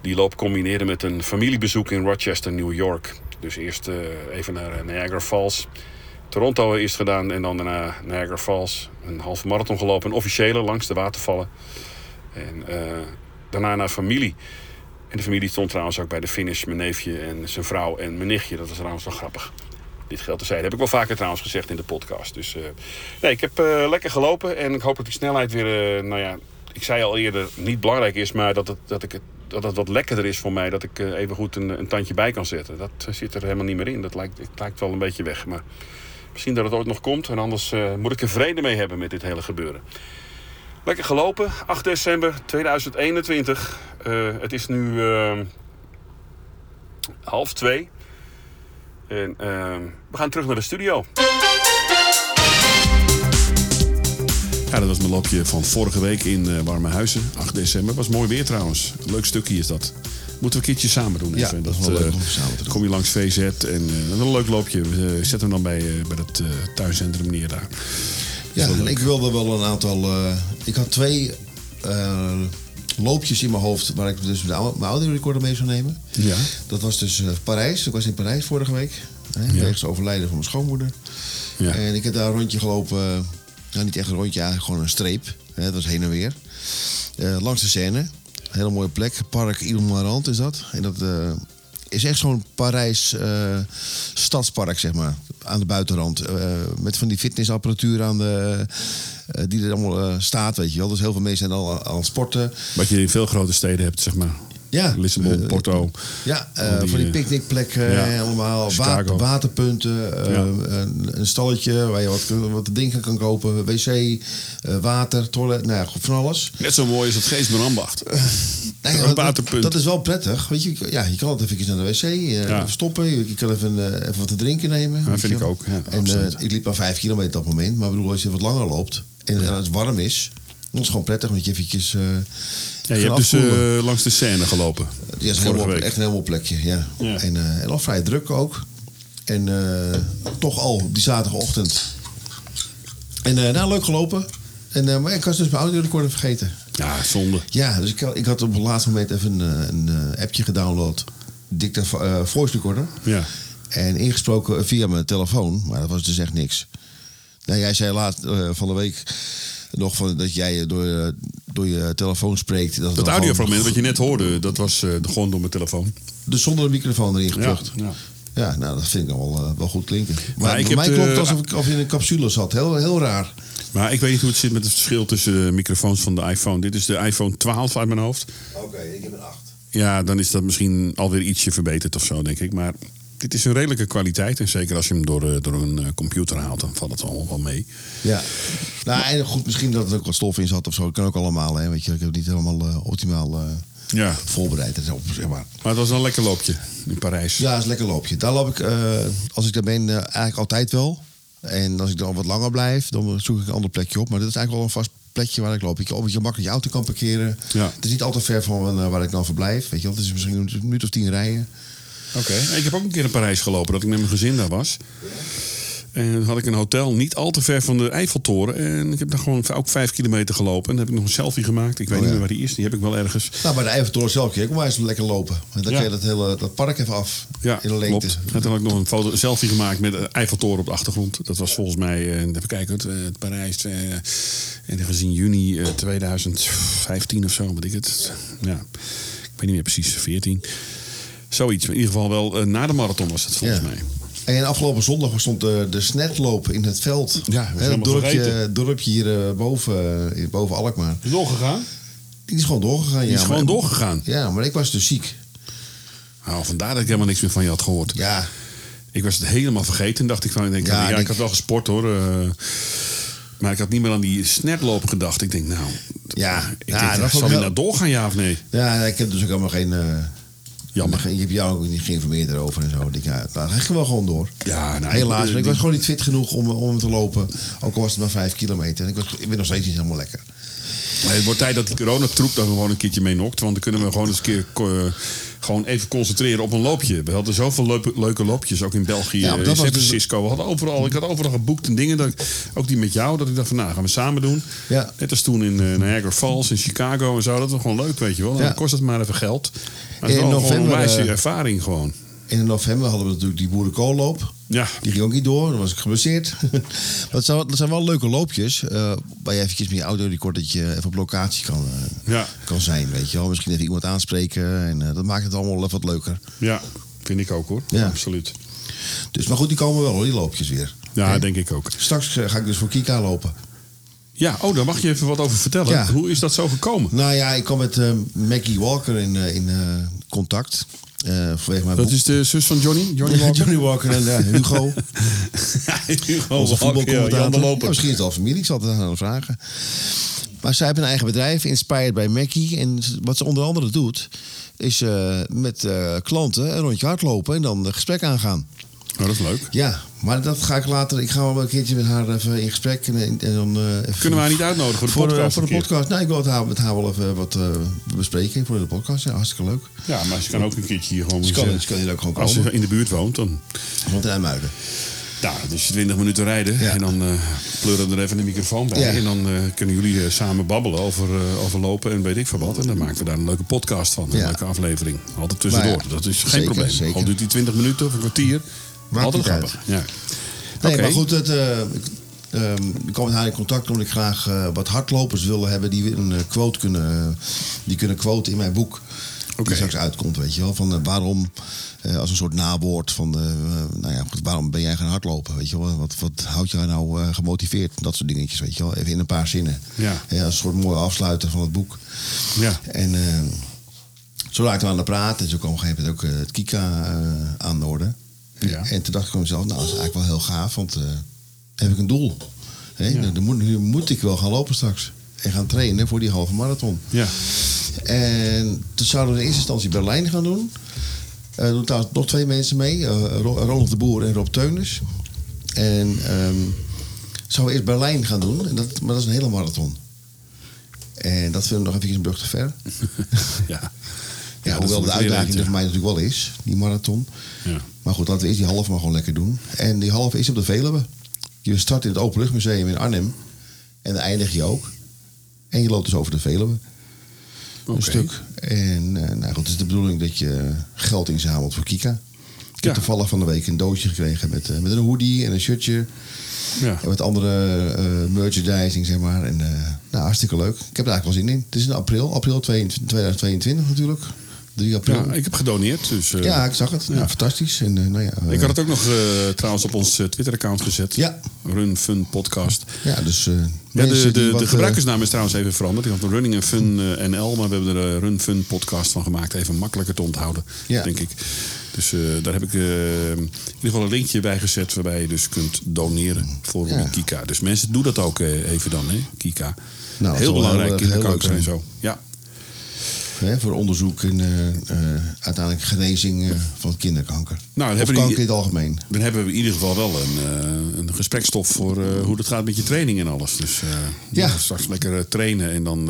A: die loop combineerden met een familiebezoek in Rochester, New York. Dus eerst eh, even naar eh, Niagara Falls. Toronto eerst gedaan en dan daarna Niagara Falls. Een halve marathon gelopen. Een officiële langs de watervallen. En eh, daarna naar familie. En de familie stond trouwens ook bij de finish. Mijn neefje en zijn vrouw en mijn nichtje. Dat was trouwens wel grappig. Dit geldt terzijde. Heb ik wel vaker trouwens gezegd in de podcast. Dus nee, ik heb lekker gelopen. En ik hoop dat die snelheid weer, eh, nou ja, ik zei al eerder, niet belangrijk is. Maar dat het, dat ik het, dat het wat lekkerder is voor mij. Dat ik eh, even goed een, een tandje bij kan zetten. Dat eh, zit er helemaal niet meer in. Dat lijkt, lijkt wel een beetje weg. Maar misschien dat het ooit nog komt. En anders eh, moet ik er vrede mee hebben met dit hele gebeuren. Lekker gelopen, 8 december 2021. Eh, het is nu half twee. En we gaan terug naar de studio. Ja, dat was mijn loopje van vorige week in eh, Warme Huizen, 8 december. Was mooi weer trouwens. Leuk stukje is dat. Moeten we een keertje samen doen.
B: Ja, dat is wel leuk
A: eh,
B: om samen te doen.
A: Kom je langs VZ en eh, een leuk loopje. We zetten hem dan bij, bij het tuincentrum neer daar.
B: Ja, en ik wilde wel een aantal. ik had twee loopjes in mijn hoofd waar ik dus mijn audiorecorder mee zou nemen.
A: Ja.
B: Dat was dus Parijs. Ik was in Parijs vorige week. Hè,
A: Ja.
B: Wegens overlijden van mijn schoonmoeder.
A: Ja.
B: En ik heb daar een rondje gelopen. Niet echt een rondje, gewoon een streep. Hè, dat was heen en weer. Eh, langs de Seine. Hele mooie plek. Park Ile-Marant is dat. En dat eh, is echt zo'n Parijs eh, stadspark, zeg maar. Aan de buitenrand. Met van die fitnessapparatuur aan de, die er allemaal staat, weet je wel. Dus heel veel mensen zijn al aan het sporten.
A: Wat je in veel grote steden hebt, zeg maar.
B: Ja.
A: Lissabon,
B: Eh,
A: Porto.
B: Ja, eh,
A: die,
B: van die
A: eh, ja.
B: eh, allemaal water, waterpunten, eh,
A: Ja.
B: een, een stalletje waar je wat, wat dingen kan kopen, wc, eh, water, toilet, nou ja, van alles.
A: Net zo mooi als het Geestmerambacht.
B: Nou ja,
A: Een
B: dat-
A: waterpunt.
B: Dat is wel prettig. Weet je, ja, je kan altijd even naar de wc eh,
A: Ja.
B: stoppen. Je, je kan even, eh, even wat te drinken nemen. weet
A: vind
B: je
A: ik ook, ja,
B: en eh, ik liep maar vijf kilometer op dat moment. Maar bedoel, als je wat langer loopt en, het warm is, dan is het gewoon prettig. Want je eventjes... eh
A: Ja, je hebt dus eh, langs de Seine gelopen.
B: Ja, het is een echt een helemaal plekje, ja.
A: Ja.
B: En, en al vrij druk ook. En eh, toch al die zaterdagochtend. En uh, nou, leuk gelopen. En, maar ik was dus mijn audiorecorder vergeten.
A: Ja, zonde.
B: Ja, dus ik, had- ik had op het laatste moment even een, een appje gedownload. Dicta voice recorder.
A: Ja.
B: En ingesproken via mijn telefoon. Maar dat was dus echt niks. Nou, jij zei laat van de week nog van, dat jij door, eh, door je telefoon spreekt. Dat,
A: Dat audiofragment wat je net hoorde, dat was eh, gewoon door mijn telefoon.
B: Dus zonder de microfoon erin geplukt.
A: ja.
B: Ja, nou, dat vind ik wel, eh, wel goed klinken. Maar,
A: ik
B: mij klopt alsof ik of in een capsule zat. Heel, heel raar.
A: Maar ik weet niet hoe het zit met het verschil tussen de microfoons van de iPhone. Dit is de iPhone 12 uit mijn hoofd.
B: Oké, ik heb een 8.
A: Ja, dan is dat misschien alweer ietsje verbeterd of zo, denk ik. Maar dit is een redelijke kwaliteit. En zeker als je hem door, eh, door een eh, computer haalt, dan valt het al wel mee.
B: Ja. Nou, en goed, misschien dat er ook wat stof in zat of zo. Dat kan ook allemaal, hè. Weet je, ik heb het niet helemaal eh, optimaal eh,
A: Ja.
B: voorbereid en zo, zeg maar.
A: Maar het was een lekker loopje in Parijs.
B: Ja, is een lekker loopje. Daar loop ik, als ik daar ben, eigenlijk altijd wel. En als ik dan wat langer blijf, dan zoek ik een ander plekje op. Maar dit is eigenlijk wel een vast plekje waar ik loop. Je, op je makkelijk je auto kan parkeren.
A: Ja.
B: Het is niet al te ver van waar ik dan verblijf. Weet je, wel. het is misschien een minuut of tien rijden.
A: Oké. Ik heb ook een keer in Parijs gelopen dat ik met mijn gezin daar was. En toen had ik een hotel niet al te ver van de Eiffeltoren. En ik heb daar gewoon ook vijf kilometer gelopen. En dan heb ik nog een selfie gemaakt. Ik weet
B: Oh,
A: niet
B: ja.
A: meer waar die is. Die heb ik wel ergens.
B: Nou, bij de Eiffeltoren zelf kun je ook maar eens lekker lopen. En dan
A: Ja.
B: kun je dat hele dat park even af.
A: Ja,
B: in de lengte.
A: klopt. En toen had ik nog een foto, selfie gemaakt met de Eiffeltoren op de achtergrond. Dat was volgens mij, eh, even kijken, het, eh, het Parijs. eh, en gezien juni eh, 2015 of zo, weet ik het. Ja, ik weet niet meer precies, 14. Zoiets. In ieder geval wel eh, na de marathon was het volgens
B: Ja.
A: mij.
B: En afgelopen zondag stond de, de snetloop in het veld.
A: Ja, we
B: het dorpje, dorpje hier eh, boven, eh, boven Alkmaar.
A: Is doorgegaan?
B: Die is gewoon doorgegaan.
A: Die
B: ja,
A: is gewoon
B: maar-
A: doorgegaan.
B: Ja, maar ik was dus ziek.
A: Nou, vandaar dat ik helemaal niks meer van je had gehoord.
B: Ja,
A: Ik was het helemaal vergeten. Dacht ik van, ik denk,
B: Ja,
A: ja,
B: ik
A: had wel gesport hoor. eh, maar ik had niet meer aan die snetloop gedacht. Ik denk, nou,
B: Ja,
A: ik
B: ja,
A: denk, zal
B: heel-
A: nou doorgaan, ja of nee?
B: ja ik heb dus ook helemaal geen... eh,
A: Jammer.
B: geen- Je hebt jou ook niet geïnformeerd erover en zo. Ik ja, ging wel gewoon door.
A: Ja, nou,
B: Helaas, maar ik was gewoon niet fit genoeg om, om te lopen. Ook al was het maar vijf kilometer. En ik, was, ik ben nog steeds niet helemaal lekker.
A: Maar Het wordt tijd dat die coronatroep daar gewoon een keertje mee nokt. Want dan kunnen we gewoon eens een keer eh, gewoon even concentreren op een loopje. We hadden zoveel leuke, leuke loopjes, ook in België,
B: Ja, maar
A: in San
B: dus-
A: Francisco. We hadden overal, ik had overal geboekt en dingen. Dat, ik- ook die met jou, dat ik dacht van nou, gaan we samen doen.
B: Ja.
A: Net als toen in eh, Niagara Falls, in Chicago en zo. Dat was gewoon leuk, weet je wel. Dan
B: Ja.
A: kost het maar even geld. Maar
B: In
A: een
B: november,
A: wijze
B: eh,
A: ervaring gewoon.
B: In november hadden we natuurlijk die boerenkoolloop.
A: Ja.
B: Die ging ook niet door, dan was ik geblesseerd. het zijn, dat zijn wel leuke loopjes. eh, waar je eventjes met je autorecordertje even op locatie kan, eh,
A: Ja.
B: kan zijn. Weet je wel. Misschien even iemand aanspreken. En dat maakt het allemaal even wat leuker.
A: Ja, vind ik ook hoor.
B: Ja.
A: Absoluut.
B: Dus, maar goed, die komen wel hoor, die loopjes weer.
A: Ja, denk ik ook.
B: Straks ga ik dus voor Kika lopen.
A: Ja, oh, daar mag je even wat over vertellen.
B: Ja.
A: Hoe is dat zo gekomen?
B: Nou ja, ik kwam met eh, Maggie Walker in, eh, in eh, contact. vanwege mijn
A: Dat is de zus van Johnny? Johnny Walker?
B: Johnny Walker en eh, Hugo.
A: Hugo
B: Onze voetbalcommentator. Ja, misschien is het al familie, ik zal het aan vragen. Maar zij heeft een eigen bedrijf, Inspired by Mackie. En wat ze onder andere doet, is eh, met klanten een rondje hardlopen en dan een gesprek aangaan.
A: Oh, dat is leuk.
B: Ja, maar dat ga ik later. Ik ga wel een keertje met haar even in gesprek. En, en dan, eh, even
A: Kunnen we haar niet uitnodigen voor de
B: voor, eh,
A: podcast?
B: voor de podcast. Nou, ik wil het haar, met haar wel even wat eh, bespreken voor de podcast. Ja, hartstikke leuk.
A: Ja, maar ze kan ook een keertje hier gewoon...
B: Ze kan,
A: eens,
B: ze kan hier ook gewoon
A: Als
B: komen.
A: ze in de buurt woont, dan...
B: Want in IJmuiden.
A: Nou, dus 20 minuten rijden.
B: Ja.
A: En dan eh pleuren we er even een microfoon bij.
B: Ja.
A: En dan kunnen jullie samen babbelen over, over lopen en weet ik veel wat. En dan maken we daar een leuke podcast van. Een
B: Ja.
A: leuke aflevering. Altijd tussendoor. Dat is geen
B: zeker,
A: probleem.
B: zeker.
A: Al duurt die 20 minuten of een kwartier.
B: Maakt
A: Altijd grappig. Ja.
B: Nee, maar goed, het, eh, ik, ehm, ik kwam met haar in contact omdat ik graag eh, wat hardlopers wilde hebben die een eh, quote kunnen, die kunnen quoten in mijn boek.
A: Oké.
B: Die straks uitkomt, weet je wel. Van waarom, als een soort nawoord van, nou ja, goed, waarom ben jij gaan hardlopen? Weet je wel, wat, wat houdt jou nou gemotiveerd? Dat soort dingetjes, weet je wel. Even in een paar zinnen.
A: Ja.
B: als een soort mooie afsluiter van het boek.
A: Ja.
B: En zo raakten we aan de praten. En zo kwam op een gegeven moment ook het Kika aan de orde.
A: Ja.
B: En toen dacht ik van mezelf, nou, dat is eigenlijk wel heel gaaf. Want dan heb ik een doel. Hè? Dan moet, nu moet ik wel gaan lopen straks. En gaan trainen voor die halve marathon.
A: Ja.
B: En toen zouden we in eerste instantie Berlijn gaan doen. Er doen trouwens nog twee mensen mee. Ronald de Boer en Rob Teunus. En ehm zouden we eerst Berlijn gaan doen. En dat, maar dat is een hele marathon. En dat vinden we nog even een brug te ver.
A: ja.
B: Ja, hoewel de uitdaging er voor mij natuurlijk wel is, die marathon.
A: Ja.
B: Maar goed, laten we eerst die halve maar gewoon lekker doen. En die halve is op de Veluwe. Je start in het Openluchtmuseum in Arnhem. En dan eindig je ook. En je loopt dus over de Veluwe. Een stuk. En eh, nou goed, het is de bedoeling dat je geld inzamelt voor Kika. Ik heb
A: Ja.
B: toevallig van de week een doosje gekregen met, eh, met een hoodie en een shirtje.
A: Ja.
B: En wat andere eh, merchandising, zeg maar. En, eh, nou, hartstikke leuk. Ik heb er eigenlijk wel zin in. Het is in april, april 2022 natuurlijk. 3 april.
A: Ja, ik heb gedoneerd. Dus, eh,
B: Ja, ik zag het. Ja, fantastisch. En, eh, nou ja, eh,
A: Ik had het ook nog eh, trouwens op ons eh, Twitter-account gezet.
B: Ja.
A: Run Fun Podcast.
B: ja, dus eh,
A: Ja, de, de, de
B: eh,
A: gebruikersnaam is trouwens even veranderd. Ik had Running and Fun eh, NL, maar we hebben er een Run Fun podcast van gemaakt. Even makkelijker te onthouden,
B: Ja.
A: denk ik. Dus eh, daar heb ik eh, in ieder geval een linkje bij gezet waarbij je dus kunt doneren voor Kika. Dus mensen, doe dat ook eh, even dan, hè, Kika.
B: Nou,
A: heel belangrijk,
B: heel, eh, heel
A: kinderkanker
B: leuk
A: en
B: zijn.
A: zo. Ja,
B: hè, voor onderzoek en eh, eh, uiteindelijk genezing eh, van kinderkanker.
A: Nou,
B: of
A: die-
B: kanker in het algemeen.
A: dan hebben we in ieder geval wel een, een gesprekstof voor hoe dat gaat met je training en alles. Dus
B: Ja.
A: straks lekker trainen en dan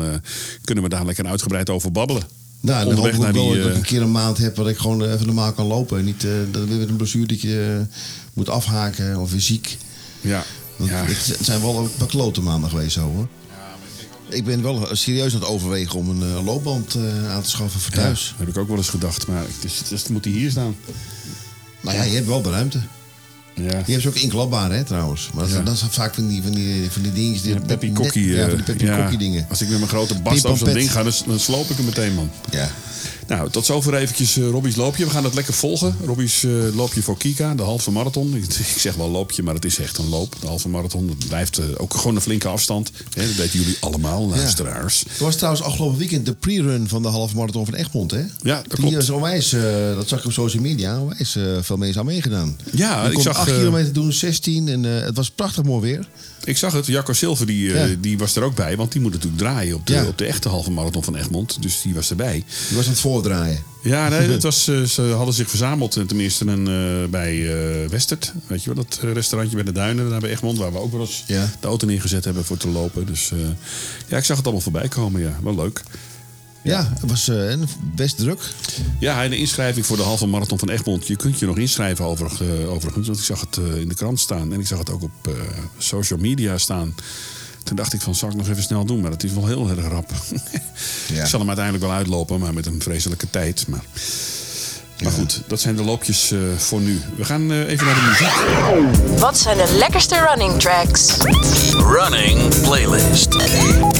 A: kunnen we daar lekker uitgebreid over babbelen.
B: Nou, dan hoop ik wel
A: die,
B: dat ik een keer een maand heb waar ik gewoon even normaal kan lopen. En niet dat weer met een blessure dat je moet afhaken of weer ziek.
A: Ja.
B: Het het zijn wel een paar klote maanden geweest zo hoor. Ik ben wel serieus aan het overwegen om een eh, loopband eh, aan te schaffen voor
A: Ja,
B: thuis.
A: heb ik ook wel eens gedacht, maar het is, het is- moet die hier staan.
B: Nou ja, je hebt wel de ruimte.
A: Ja.
B: Die hebben ze ook inklapbaar hè trouwens. Maar dat,
A: Ja.
B: dat zijn vaak van die, van die, van die dingetjes. Die
A: Ja, Peppy Kokkie.
B: Ja, van
A: eh,
B: die Peppy
A: ja.
B: Kokkie dingen.
A: Als ik met mijn grote bast op zo'n ding ga, dan, dan sloop ik hem meteen, man.
B: Ja.
A: Nou, tot zover eventjes eh, Robbie's loopje. We gaan het lekker volgen. Robbie's eh, loopje voor Kika, de halve marathon. Ik, ik zeg wel loopje, maar het is echt een loop. De halve marathon, dat blijft eh, ook gewoon een flinke afstand. Hè, dat weten jullie allemaal, luisteraars.
B: Er was trouwens afgelopen weekend de pre-run van de halve marathon van Egmond, hè?
A: Ja, dat
B: Die
A: klopt.
B: is onwijs, dat zag ik op social media, onwijs veel mensen aan meegedaan.
A: Ja, ik zag,
B: 8
A: eh,
B: kilometer doen, 16 en het was prachtig mooi weer.
A: Ik zag het, Jacco Silver die, eh, die was er ook bij. Want die moet natuurlijk draaien op de,
B: Ja.
A: op de echte halve marathon van Egmond. Dus die was erbij.
B: Die was aan het voordraaien.
A: Ja, nee, het was, eh, ze hadden zich verzameld. eh, Tenminste een, bij Westert. Weet je wel, dat restaurantje bij de Duinen, daar bij Egmond. Waar we ook wel eens
B: Ja.
A: de auto neergezet hebben voor te lopen. Dus ja, ik zag het allemaal voorbij komen. Ja, wel leuk.
B: Ja, het was eh, best druk.
A: Ja, en de inschrijving voor de halve marathon van Egmond. Je kunt je nog inschrijven over, eh, overigens. Want ik zag het eh, in de krant staan. En ik zag het ook op eh, social media staan. Toen dacht ik van, zal ik nog even snel doen? Maar het is wel heel erg rap.
B: Ja.
A: Ik zal hem uiteindelijk wel uitlopen, maar met een vreselijke tijd. Maar, maar goed, dat zijn de loopjes eh, voor nu. We gaan eh, even naar de muziek.
C: Wat zijn de lekkerste running tracks?
D: Running playlist.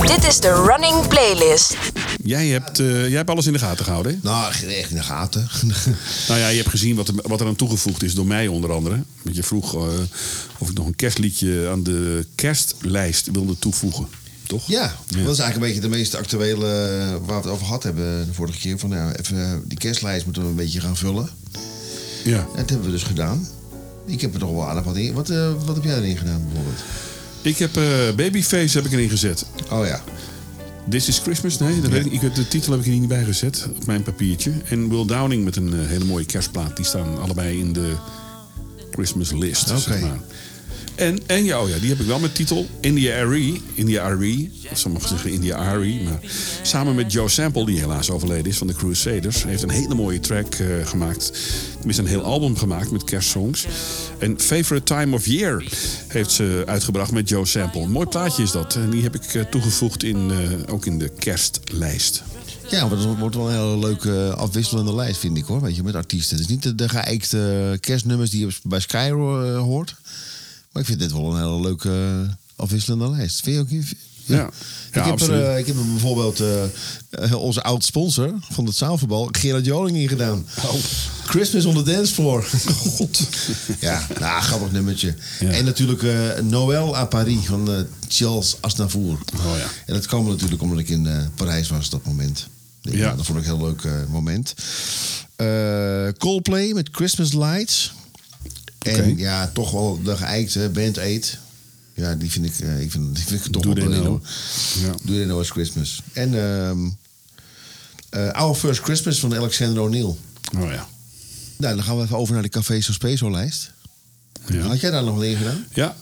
C: Dit is de Running Playlist.
A: Jij hebt, eh, jij hebt alles in de gaten gehouden, hè?
B: Nou, echt in de gaten.
A: Nou ja, je hebt gezien wat er, wat er aan toegevoegd is door mij onder andere. Want je vroeg eh, of ik nog een kerstliedje aan de kerstlijst wilde toevoegen. Toch?
B: ja, dat is eigenlijk een beetje de meest actuele eh, waar we het over gehad hebben de vorige keer. Van, ja, even, die kerstlijst moeten we een beetje gaan vullen.
A: Ja.
B: En dat hebben we dus gedaan. Ik heb er toch wel aardig wat in. Wat, wat heb jij erin gedaan bijvoorbeeld?
A: Ik heb Babyface heb ik erin gezet.
B: Oh ja.
A: This is Christmas? Nee, dat weet ik, ik, de titel heb ik er niet bij gezet op mijn papiertje. En Will Downing met een eh, hele mooie kerstplaat. Die staan allebei in de Christmas list.
B: Oké.
A: Zeg maar. En, en ja, die heb ik wel met titel India Arie. India Arie. Of sommigen zeggen India Arie. Maar samen met Joe Sample, die helaas overleden is van de Crusaders. Heeft een hele mooie track eh, gemaakt. Tenminste, een heel album gemaakt met kerstsongs. En Favorite Time of Year heeft ze uitgebracht met Joe Sample. Een mooi plaatje is dat. En die heb ik eh, toegevoegd in, eh, ook in de kerstlijst.
B: Ja, maar dat wordt wel een hele leuke afwisselende lijst, vind ik hoor. Weet je, met artiesten. Het is niet de, de geëikte kerstnummers die je bij Sky eh, hoort. Maar ik vind dit wel een hele leuke eh, afwisselende lijst. Vind je ook niet?
A: Ja, ja,
B: ik, heb er, eh, ik heb er bijvoorbeeld eh, onze oud sponsor van het zaalvoetbal, Gerard Joling, in gedaan.
A: Oh.
B: Christmas on the dance floor. God. ja, nou, grappig nummertje.
A: Ja.
B: En natuurlijk eh, Noël à Paris van eh, Charles Aznavour.
A: Oh ja.
B: En dat kwam natuurlijk omdat ik in Parijs was op dat moment. Ja. Dat vond ik een heel leuk moment. Coldplay met Christmas Lights. En ja, toch wel de geëikte Band 8. Ja, die vind ik, eh, ik vind, die vind ik toch
A: Do
B: wel hoor.
A: Ja.
B: Do They Know It's Christmas. En eh, Our First Christmas van Alexander O'Neill.
A: Oh ja.
B: Nou, dan gaan we even over naar de Café Sospeso lijst.
A: Ja.
B: Had jij daar nog wel in gedaan?
A: Ja,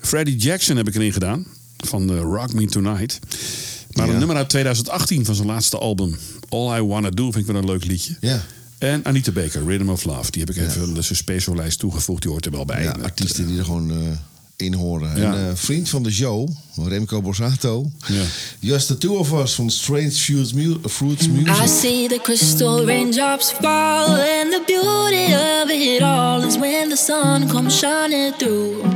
A: Freddie Jackson heb ik erin gedaan. Van de Rock Me Tonight. Maar
B: Ja.
A: een nummer uit 2018 van zijn laatste album. All I Wanna Do vind ik wel een leuk liedje.
B: Ja.
A: En Anita Baker, Rhythm of Love. Die heb ik even aan de Suspeso-lijst toegevoegd. Die hoort er wel bij.
B: Ja, artiesten die er gewoon eh, in horen.
A: Ja.
B: Een eh, vriend van de show, Remco Borsato.
A: Ja.
B: Just the two of us van Strange Fruits, mu Fruits
E: I
B: Music.
E: see the crystal raindrops fall, and the beauty of it all is when the sun comes shining through.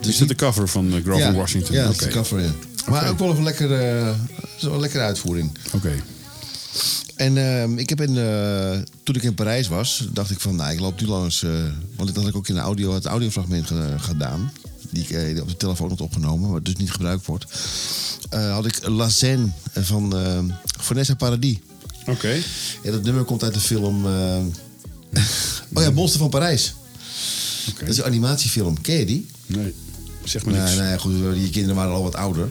A: Is dit de cover van uh, Grover
B: ja,
A: Washington?
B: Ja, dat
A: Oké.
B: is de cover, ja. Maar ook wel een lekker, eh, is wel een lekkere uitvoering.
A: Oké.
B: En ehm, ik heb in, eh, toen ik in Parijs was, dacht ik van, nou, ik loop nu langs. eh, want dat had ik ook in de audio, het audiofragment ge- gedaan. Die ik eh, op de telefoon had opgenomen, maar dus niet gebruikt wordt. Had ik La Seine van eh, Vanessa Paradis.
A: Oké.
B: Ja, dat nummer komt uit de film. eh, oh ja, Monster van Parijs.
A: Oké.
B: Dat is een animatiefilm. Ken je die?
A: Nee, zeg maar niks.
B: Nee, nee, goed, je kinderen waren al wat ouder.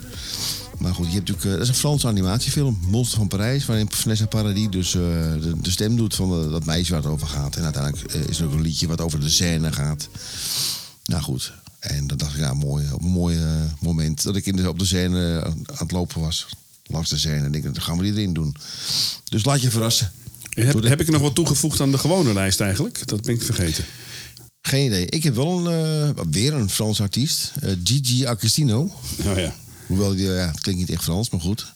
B: Maar goed, je hebt natuurlijk, eh, dat is een Franse animatiefilm, Monster van Parijs, waarin Vanessa Paradis dus eh, de, de stem doet van eh, dat meisje waar het over gaat. En uiteindelijk is er ook een liedje wat over de scène gaat. Nou goed, en dan dacht ik, ja, mooi, op een mooi moment dat ik in de, op de scène aan het lopen was. Langs de scène. En ik denk, dan gaan we die erin doen. Dus laat je verrassen.
A: Heb, heb ik nog wat toegevoegd aan de gewone lijst eigenlijk? Dat ben ik vergeten.
B: Geen idee. Ik heb wel een, weer een Frans artiest. Gigi Agostino.
A: Oh ja.
B: Hoewel, ja, het klinkt niet echt Frans, maar goed.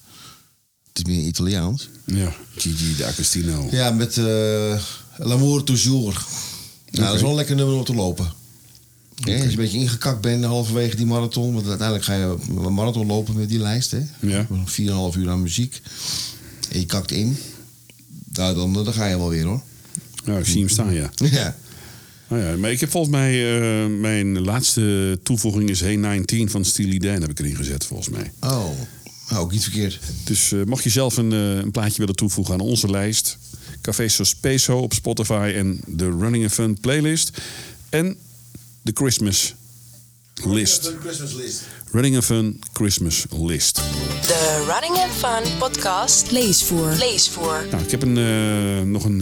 B: Het is meer Italiaans.
A: Ja. Gigi D'Agostino.
B: Ja, met eh L'amour toujours. Nou, dat is wel een lekker nummer om te lopen. Ja, als je een beetje ingekakt bent halverwege die marathon. Want uiteindelijk ga je een marathon lopen met die lijst. Hè?
A: Ja.
B: 4,5 uur aan muziek. En je kakt in. Nou, dan, dan ga je wel weer hoor.
A: Ja, ik zie hem staan, ja.
B: Ja.
A: Nou ja, maar ik heb volgens mij... eh, mijn laatste toevoeging is Hey 19 van Steely Dan heb ik erin gezet, volgens mij.
B: Oh, nou, ook niet verkeerd.
A: Dus eh, mocht je zelf een, eh, een plaatje willen toevoegen aan onze lijst... Café Sospeso op Spotify en de Running and Fun playlist... en de Christmas list.
B: Christmas list.
A: Running and Fun Christmas list.
C: De Running and Fun podcast
F: Leesvoer.
C: leesvoer.
A: Nou, ik heb een, eh, nog een...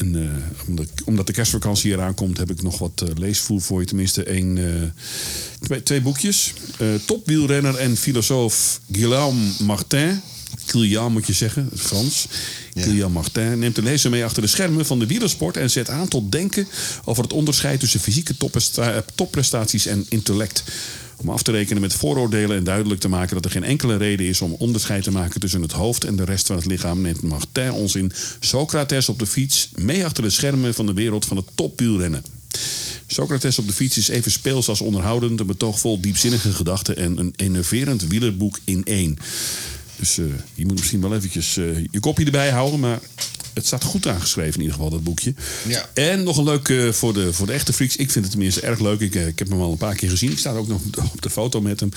A: een eh, omdat, omdat de kerstvakantie eraan komt, heb ik nog wat eh, leesvoer voor je. Tenminste, één, eh, twee, twee boekjes. Topwielrenner en filosoof Guillaume Martin. Guillaume moet je zeggen, Frans.
B: Ja.
A: Guillaume Martin neemt de lezer mee achter de schermen van de wielersport... en zet aan tot denken over het onderscheid tussen fysieke toppresta- topprestaties en intellect. Om af te rekenen met vooroordelen en duidelijk te maken dat er geen enkele reden is om onderscheid te maken tussen het hoofd en de rest van het lichaam, neemt Martin ons in Socrates op de fiets mee achter de schermen van de wereld van het topwielrennen. Socrates op de fiets is even speels als onderhoudend, een betoog vol diepzinnige gedachten en een enerverend wielerboek in één. Dus eh, je moet misschien wel eventjes eh, je kopje erbij houden, maar het staat goed aangeschreven in ieder geval, dat boekje.
B: Ja.
A: En nog een leuk eh, voor, de, voor de echte freaks. Ik vind het tenminste erg leuk. Ik, eh, ik heb hem al een paar keer gezien. Ik sta ook nog op de foto met hem.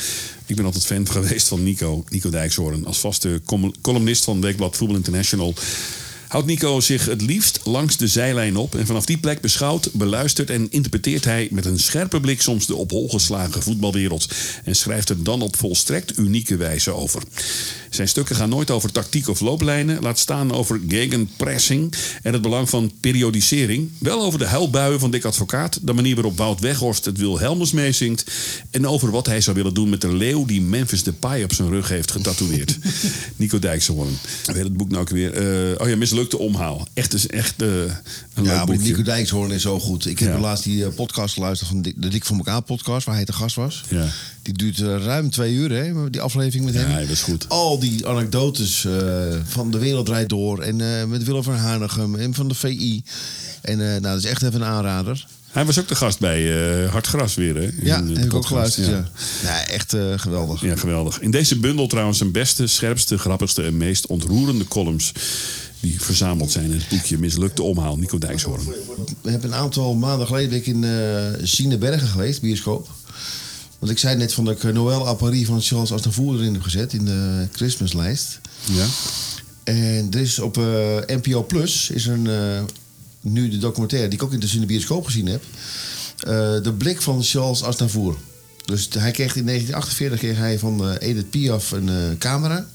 A: Ik ben altijd fan geweest van Nico, Nico Dijkshoorn. Als vaste columnist van Weekblad Voetbal International houdt Nico zich het liefst langs de zijlijn op. En vanaf die plek beschouwt, beluistert en interpreteert hij met een scherpe blik soms de op hol geslagen voetbalwereld. En schrijft er dan op volstrekt unieke wijze over. Zijn stukken gaan nooit over tactiek of looplijnen, laat staan over gegenpressing en het belang van periodisering. Wel over de huilbuien van Dick Advocaat, de manier waarop Wout Weghorst het Wilhelmus meezingt en over wat hij zou willen doen met de leeuw die Memphis Depay op zijn rug heeft getatoeëerd. Nico Dijkshoorn. Weet het boek nou ook weer? Eh, oh ja, mislukte omhaal. Echt, is echt een
B: Ja,
A: leuk boekje.
B: Nico Dijkshoorn is zo goed. Ik heb
A: Ja.
B: laatst die eh, podcast geluisterd van de Dik voor elkaar podcast, waar hij te gast was.
A: Ja.
B: Die duurt eh, ruim twee uur, hè, die aflevering met
A: Ja,
B: hem.
A: dat is goed.
B: Al die anekdotes van De Wereld Draait Door en met Willem van Hanegem en van de VI. En nou, dat is echt even een aanrader.
A: Hij was ook de gast bij Hard Gras weer, hè?
B: Ja,
A: In
B: heb ik ook geluisterd, ja. Echt geweldig.
A: Ja, geweldig. In deze bundel trouwens zijn beste, scherpste, grappigste en meest ontroerende columns... die verzameld zijn in het boekje Mislukte Omhaal, Nico Dijkshoorn.
B: We hebben een aantal maanden geleden ben ik in eh Sienebergen geweest, bioscoop. Want ik zei net van dat ik eh, Noël à Paris van Charles Aznavour erin heb gezet in de Christmaslijst.
A: Ja?
B: En er is op eh, NPO Plus is een, nu de documentaire die ik ook in de, bioscoop gezien heb. de blik van Charles Aznavour. Dus hij kreeg in 1948 kreeg hij van Edith Piaf een camera.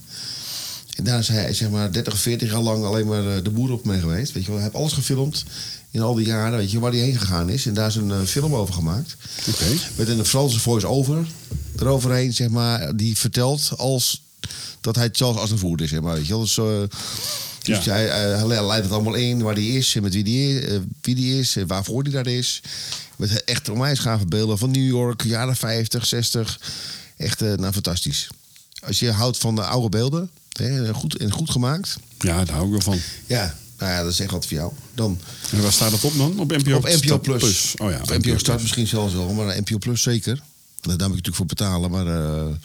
B: En daar is hij zeg maar 30 of 40 jaar lang alleen maar eh, de boer op mee geweest. Weet je wel. Hij heeft alles gefilmd in al die jaren, weet je, waar hij heen gegaan is. En daar is een eh, film over gemaakt.
A: Oké.
B: Met een Franse voice-over eroverheen, zeg maar, die vertelt als dat hij Charles Aznavour is, zeg maar. Weet je wel. Dus, eh, dus
A: Ja.
B: hij, hij leidt het allemaal in, waar hij is en met wie die, eh, wie die is en waarvoor hij daar is. Met echt onwijs gave beelden van New York, jaren 50, 60. Echt nou, fantastisch. Als je houdt van de oude beelden, hè, goed, en goed gemaakt.
A: Ja, daar hou ik wel van.
B: Ja, nou ja, dat is echt wat voor jou. Dan
A: En waar staat het op dan? Op NPO,
B: op NPO Plus.
A: Oh ja,
B: op NPO Start misschien zelfs wel, maar NPO Plus zeker. Daar moet je natuurlijk voor betalen. Maar eh,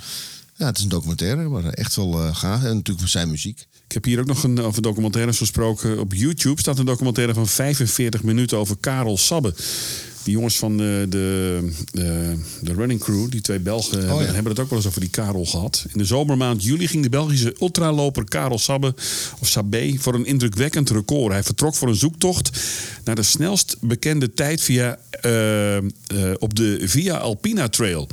B: ja, het is een documentaire, maar echt wel eh, gaaf. En natuurlijk voor zijn muziek.
A: Ik heb hier ook nog een, over documentaires gesproken. Op YouTube staat een documentaire van 45 minuten over Karel Sabbe. Die jongens van de, de, de, de running crew, die twee Belgen, hebben,
B: Oh, ja.
A: hebben het ook wel eens over die Karel gehad. In de zomermaand juli ging de Belgische ultraloper Karel Sabbe, of Sabé, voor een indrukwekkend record. Hij vertrok voor een zoektocht naar de snelst bekende tijd via, eh, eh, op de Via Alpina Trail.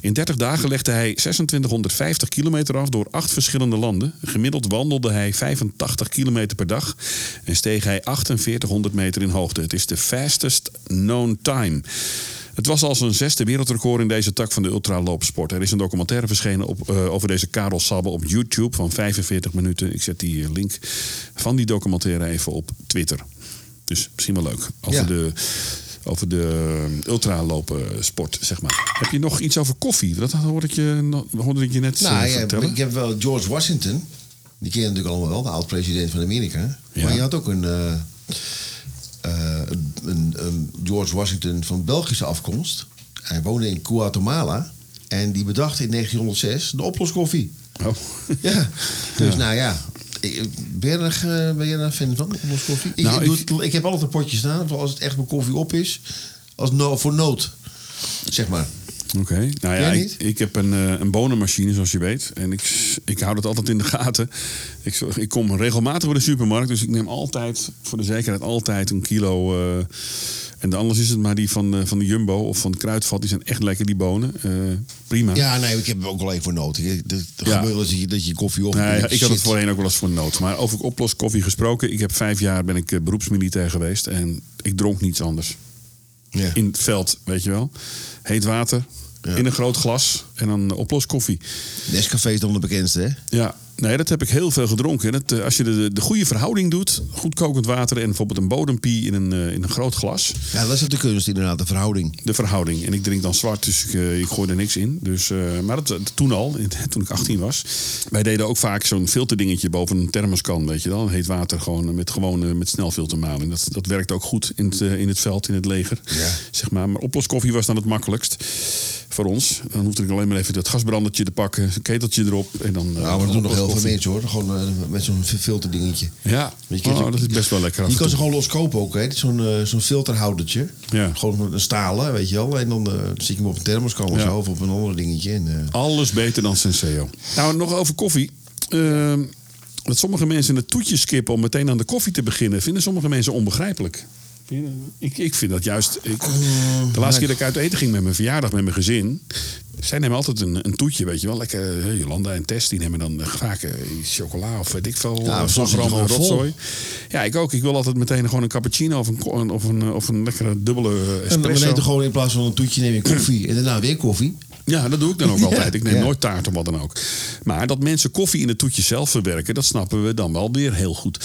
A: In 30 dagen legde hij 2650 kilometer af door acht verschillende landen. Gemiddeld wandelde hij 85 kilometer per dag en steeg hij 4800 meter in hoogte. Het is de fastest known time. Het was al zijn zesde wereldrecord in deze tak van de ultraloopsport. Er is een documentaire verschenen op, eh, over deze Karel Sabbe op YouTube van 45 minuten. Ik zet die eh, link van die documentaire even op Twitter. Dus misschien wel leuk. Over
B: Ja.
A: de over de ultralopen sport, zeg maar. Heb je nog iets over koffie? Dat hoorde ik je, hoorde ik je net
B: Nou
A: eh,
B: ja,
A: vertellen.
B: ik heb wel George Washington. Die ken je natuurlijk allemaal wel, de oud-president van Amerika.
A: Ja.
B: Maar je had ook een, eh, eh, een, een, een George Washington van Belgische afkomst. Hij woonde in Guatemala. En die bedacht in 1906 de oploskoffie.
A: Oh.
B: Ja, dus nou ja. Ben je, eh, ben je een fan van, oploskoffie? Ik,
A: Nou,
B: ik, doe
A: ik-
B: het- ik heb altijd een potje staan, als het echt mijn koffie op is. Als no, voor nood, zeg maar.
A: Oké. Nou ja, ik, heb een, eh, een bonenmachine, zoals je weet. En ik, ik hou dat altijd in de gaten. Ik, ik kom regelmatig bij de supermarkt. Dus ik neem altijd, voor de zekerheid, altijd een kilo. eh, en anders is het maar die van, eh, van de Jumbo of van de Kruidvat. Die zijn echt lekker, die bonen. Prima.
B: Ja, nee, ik heb ook wel even voor nood. Het
A: Ja.
B: gebeurt dat je, dat je koffie op.
A: Nee, ik had het voorheen ook wel eens voor nood. Maar over oploskoffie gesproken. Ik heb vijf jaar ben ik beroepsmilitair geweest. En ik dronk niets anders.
B: Ja.
A: In het veld, weet je wel. Heet water,
B: Ja.
A: in een groot glas en dan oploskoffie.
B: Nescafé is dan de bekendste, hè?
A: Ja, nee, dat heb ik heel veel gedronken. Dat, eh, als je de, de goede verhouding doet, goed kokend water en bijvoorbeeld een bodempie in een, eh, in een groot glas.
B: Ja, dat is de kunst inderdaad, de verhouding.
A: De verhouding. En ik drink dan zwart, dus ik, eh, ik gooi er niks in. Dus, maar dat, toen al, toen ik 18 was. Wij deden ook vaak zo'n filterdingetje boven een thermoskan, weet je wel. Heet water gewoon met, gewoon met snelfiltermaling. Dat, dat werkt ook goed in het, in het veld, in het leger.
B: Ja.
A: Zeg maar. maar oploskoffie was dan het makkelijkst voor ons. Dan hoefde ik alleen maar even dat gasbrandertje te pakken, een keteltje erop. En dan,
B: Nou, dat doen nog heel hoor. Gewoon eh, met zo'n filterdingetje.
A: Ja, oh, dat is best wel lekker.
B: Je kan ze gewoon los kopen ook, Zo'n eh, zo'n filterhoudertje.
A: Ja.
B: Gewoon met een stalen, weet je wel. En dan eh zit je hem op een thermoskan
A: Ja.
B: zo, of op een ander dingetje. En,
A: Alles beter dan Senseo. Nou, nog over koffie. Ehm, dat sommige mensen het toetje skippen om meteen aan de koffie te beginnen, vinden sommige mensen onbegrijpelijk. Ik, ik vind dat juist. Ik, de laatste keer dat ik uit eten ging met mijn verjaardag met mijn gezin. Zij nemen altijd een, een toetje, weet je wel. Lekker, eh, Jolanda en Tess, die nemen dan eh, vaak eh, chocola of weet ik veel.
B: Ja, soms gewoon
A: rotzooi. Ja, ik ook. Ik wil altijd meteen gewoon een cappuccino of een, of een, of een lekkere dubbele eh,
B: en dan
A: espresso.
B: gewoon in plaats van een toetje neem je koffie. en daarna weer koffie.
A: Ja, dat doe ik dan ook altijd. Ik neem
B: ja.
A: nooit taart of wat dan ook. Maar dat mensen koffie in het toetje zelf verwerken, dat snappen we dan wel weer heel goed.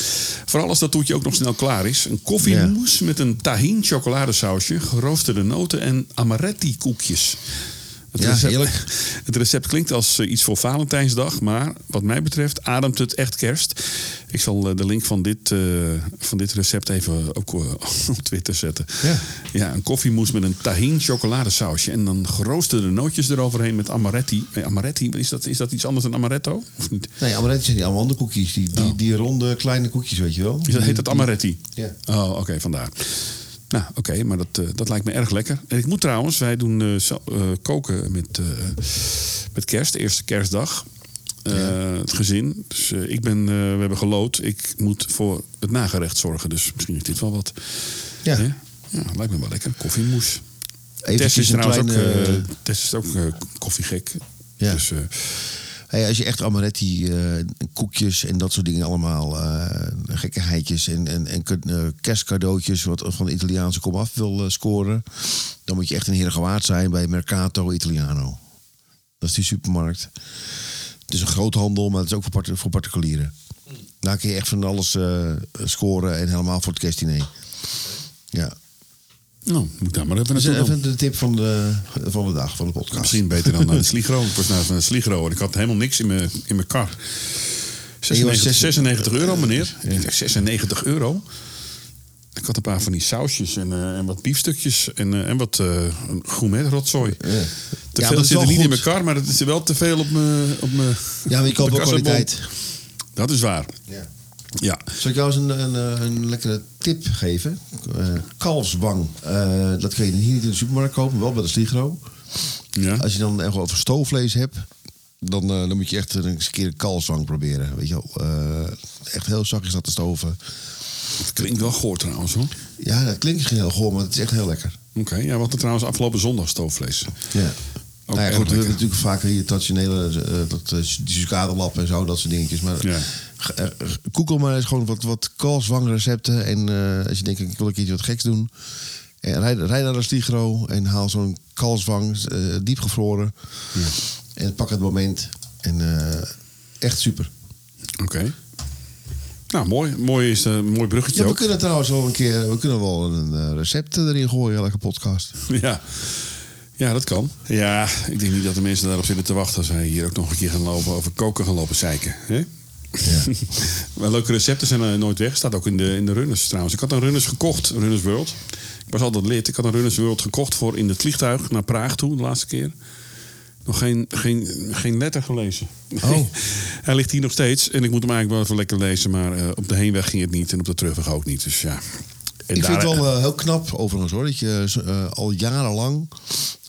A: Vooral als dat toetje ook nog snel klaar is. Een koffiemousse met een tahin chocoladesausje, geroosterde noten en amaretti koekjes. Het
B: Ja,
A: recept,
B: heerlijk.
A: Het recept klinkt als eh, iets voor Valentijnsdag, maar wat mij betreft ademt het echt kerst. Ik zal eh, de link van dit, eh, van dit recept even ook op Twitter zetten.
B: Ja.
A: Ja, een koffiemousse met een tahin chocoladesausje. En dan geroosterde nootjes eroverheen met amaretti. Eh, amaretti, is dat, is dat iets anders dan amaretto? Of niet?
B: Nee, amaretti zijn die allemaal andere koekjes. Die, die, die ronde kleine koekjes, weet je wel.
A: Is dat, heet dat amaretti?
B: Ja.
A: Oh, oké, vandaar. Nou, oké, maar dat, eh, dat lijkt me erg lekker. En ik moet trouwens, wij doen zo- eh, koken met, met kerst, de eerste kerstdag. Het gezin. Dus ik ben, we hebben gelood. Ik moet voor het nagerecht zorgen. Dus misschien is dit wel wat.
B: Ja.
A: Hè? Ja, lijkt me wel lekker. Koffiemousse. Tess is trouwens
B: kleine...
A: ook, Tess is ook koffiegek.
B: Ja.
A: Dus
B: Hey, als je echt amaretti, eh, koekjes en dat soort dingen allemaal, eh gekkigheidjes en, en, en eh, kerstcadeautjes wat van de Italiaanse komaf wil scoren, dan moet je echt een gewaard zijn bij Mercato Italiano. Dat is die supermarkt. Het is een groothandel, maar het is ook voor, voor particulieren. Daar kun je echt van alles scoren en helemaal voor het kerstdiner. Ja.
A: Nou, moet ik daar maar even
B: is
A: naartoe
B: even de tip van de, van de dag, van de podcast.
A: Misschien beter dan naar de Sligro. Ik was naar de Sligro en ik had helemaal niks in mijn, in mijn kar.
B: En je was
A: 96,
B: 96
A: 96 euro, meneer. Ik dacht, 96 euro? Ik had een paar van die sausjes en, eh, en wat biefstukjes en, eh, en wat eh gourmet rotzooi. Te veel
B: dat is
A: zit er niet in mijn kar, maar het is wel te veel op mijn... Op mijn
B: Ja, maar je koopt
A: op
B: ook kwaliteit.
A: Dat is waar.
B: Ja.
A: Ja.
B: Zal ik jou eens een, een, eh, een lekkere tip geven? Eh kalfswang. Eh, dat kun je hier niet in de supermarkt kopen, wel bij de Sligro.
A: ja.
B: Als je dan echt over stoofvlees hebt, dan, dan moet je echt een eens een keer een kalfswang proberen. Weet je wel. Echt heel zachtjes laten stoven.
A: Het klinkt wel goor trouwens hoor.
B: Ja, dat klinkt heel goor, maar het is echt heel lekker.
A: Oké, ja, wat er trouwens afgelopen zondag stoofvlees.
B: Ja.
A: Ook
B: nou ja, goed, we hebben natuurlijk vaak hier traditionele, eh, dat, eh, die sucadelap en zo, dat soort dingetjes. Maar
A: Ja.
B: google maar eens gewoon wat, wat kalfswangrecepten. En eh, als je denkt, ik wil een keertje wat geks doen. En rijd naar de Sligro en haal zo'n kalfswang, eh, diep gevroren. En pak het moment. En echt super.
A: Oké. Nou, mooi. Mooi is een mooi bruggetje
B: Ja, we
A: ook.
B: kunnen trouwens wel een keer, we kunnen wel een recept erin gooien, elke podcast.
A: Ja. Ja, dat kan. Ja, ik denk niet dat de mensen daarop zitten te wachten... als wij hier ook nog een keer gaan lopen over koken gaan lopen zeiken. Hè? maar leuke recepten zijn er nooit weg. Staat ook in de, in de runners trouwens. Ik had een runners gekocht, runners world. Ik was altijd lid. Ik had een runners world gekocht voor in het vliegtuig naar Praag toe, de laatste keer. Nog geen, geen, geen letter gelezen.
B: Oh.
A: Hij ligt hier nog steeds. En ik moet hem eigenlijk wel even lekker lezen. Maar eh, op de heenweg ging het niet. En op de terugweg ook niet. Dus ja. En
B: ik
A: daar-
B: vind het wel eh, heel knap overigens hoor, dat je eh, al jarenlang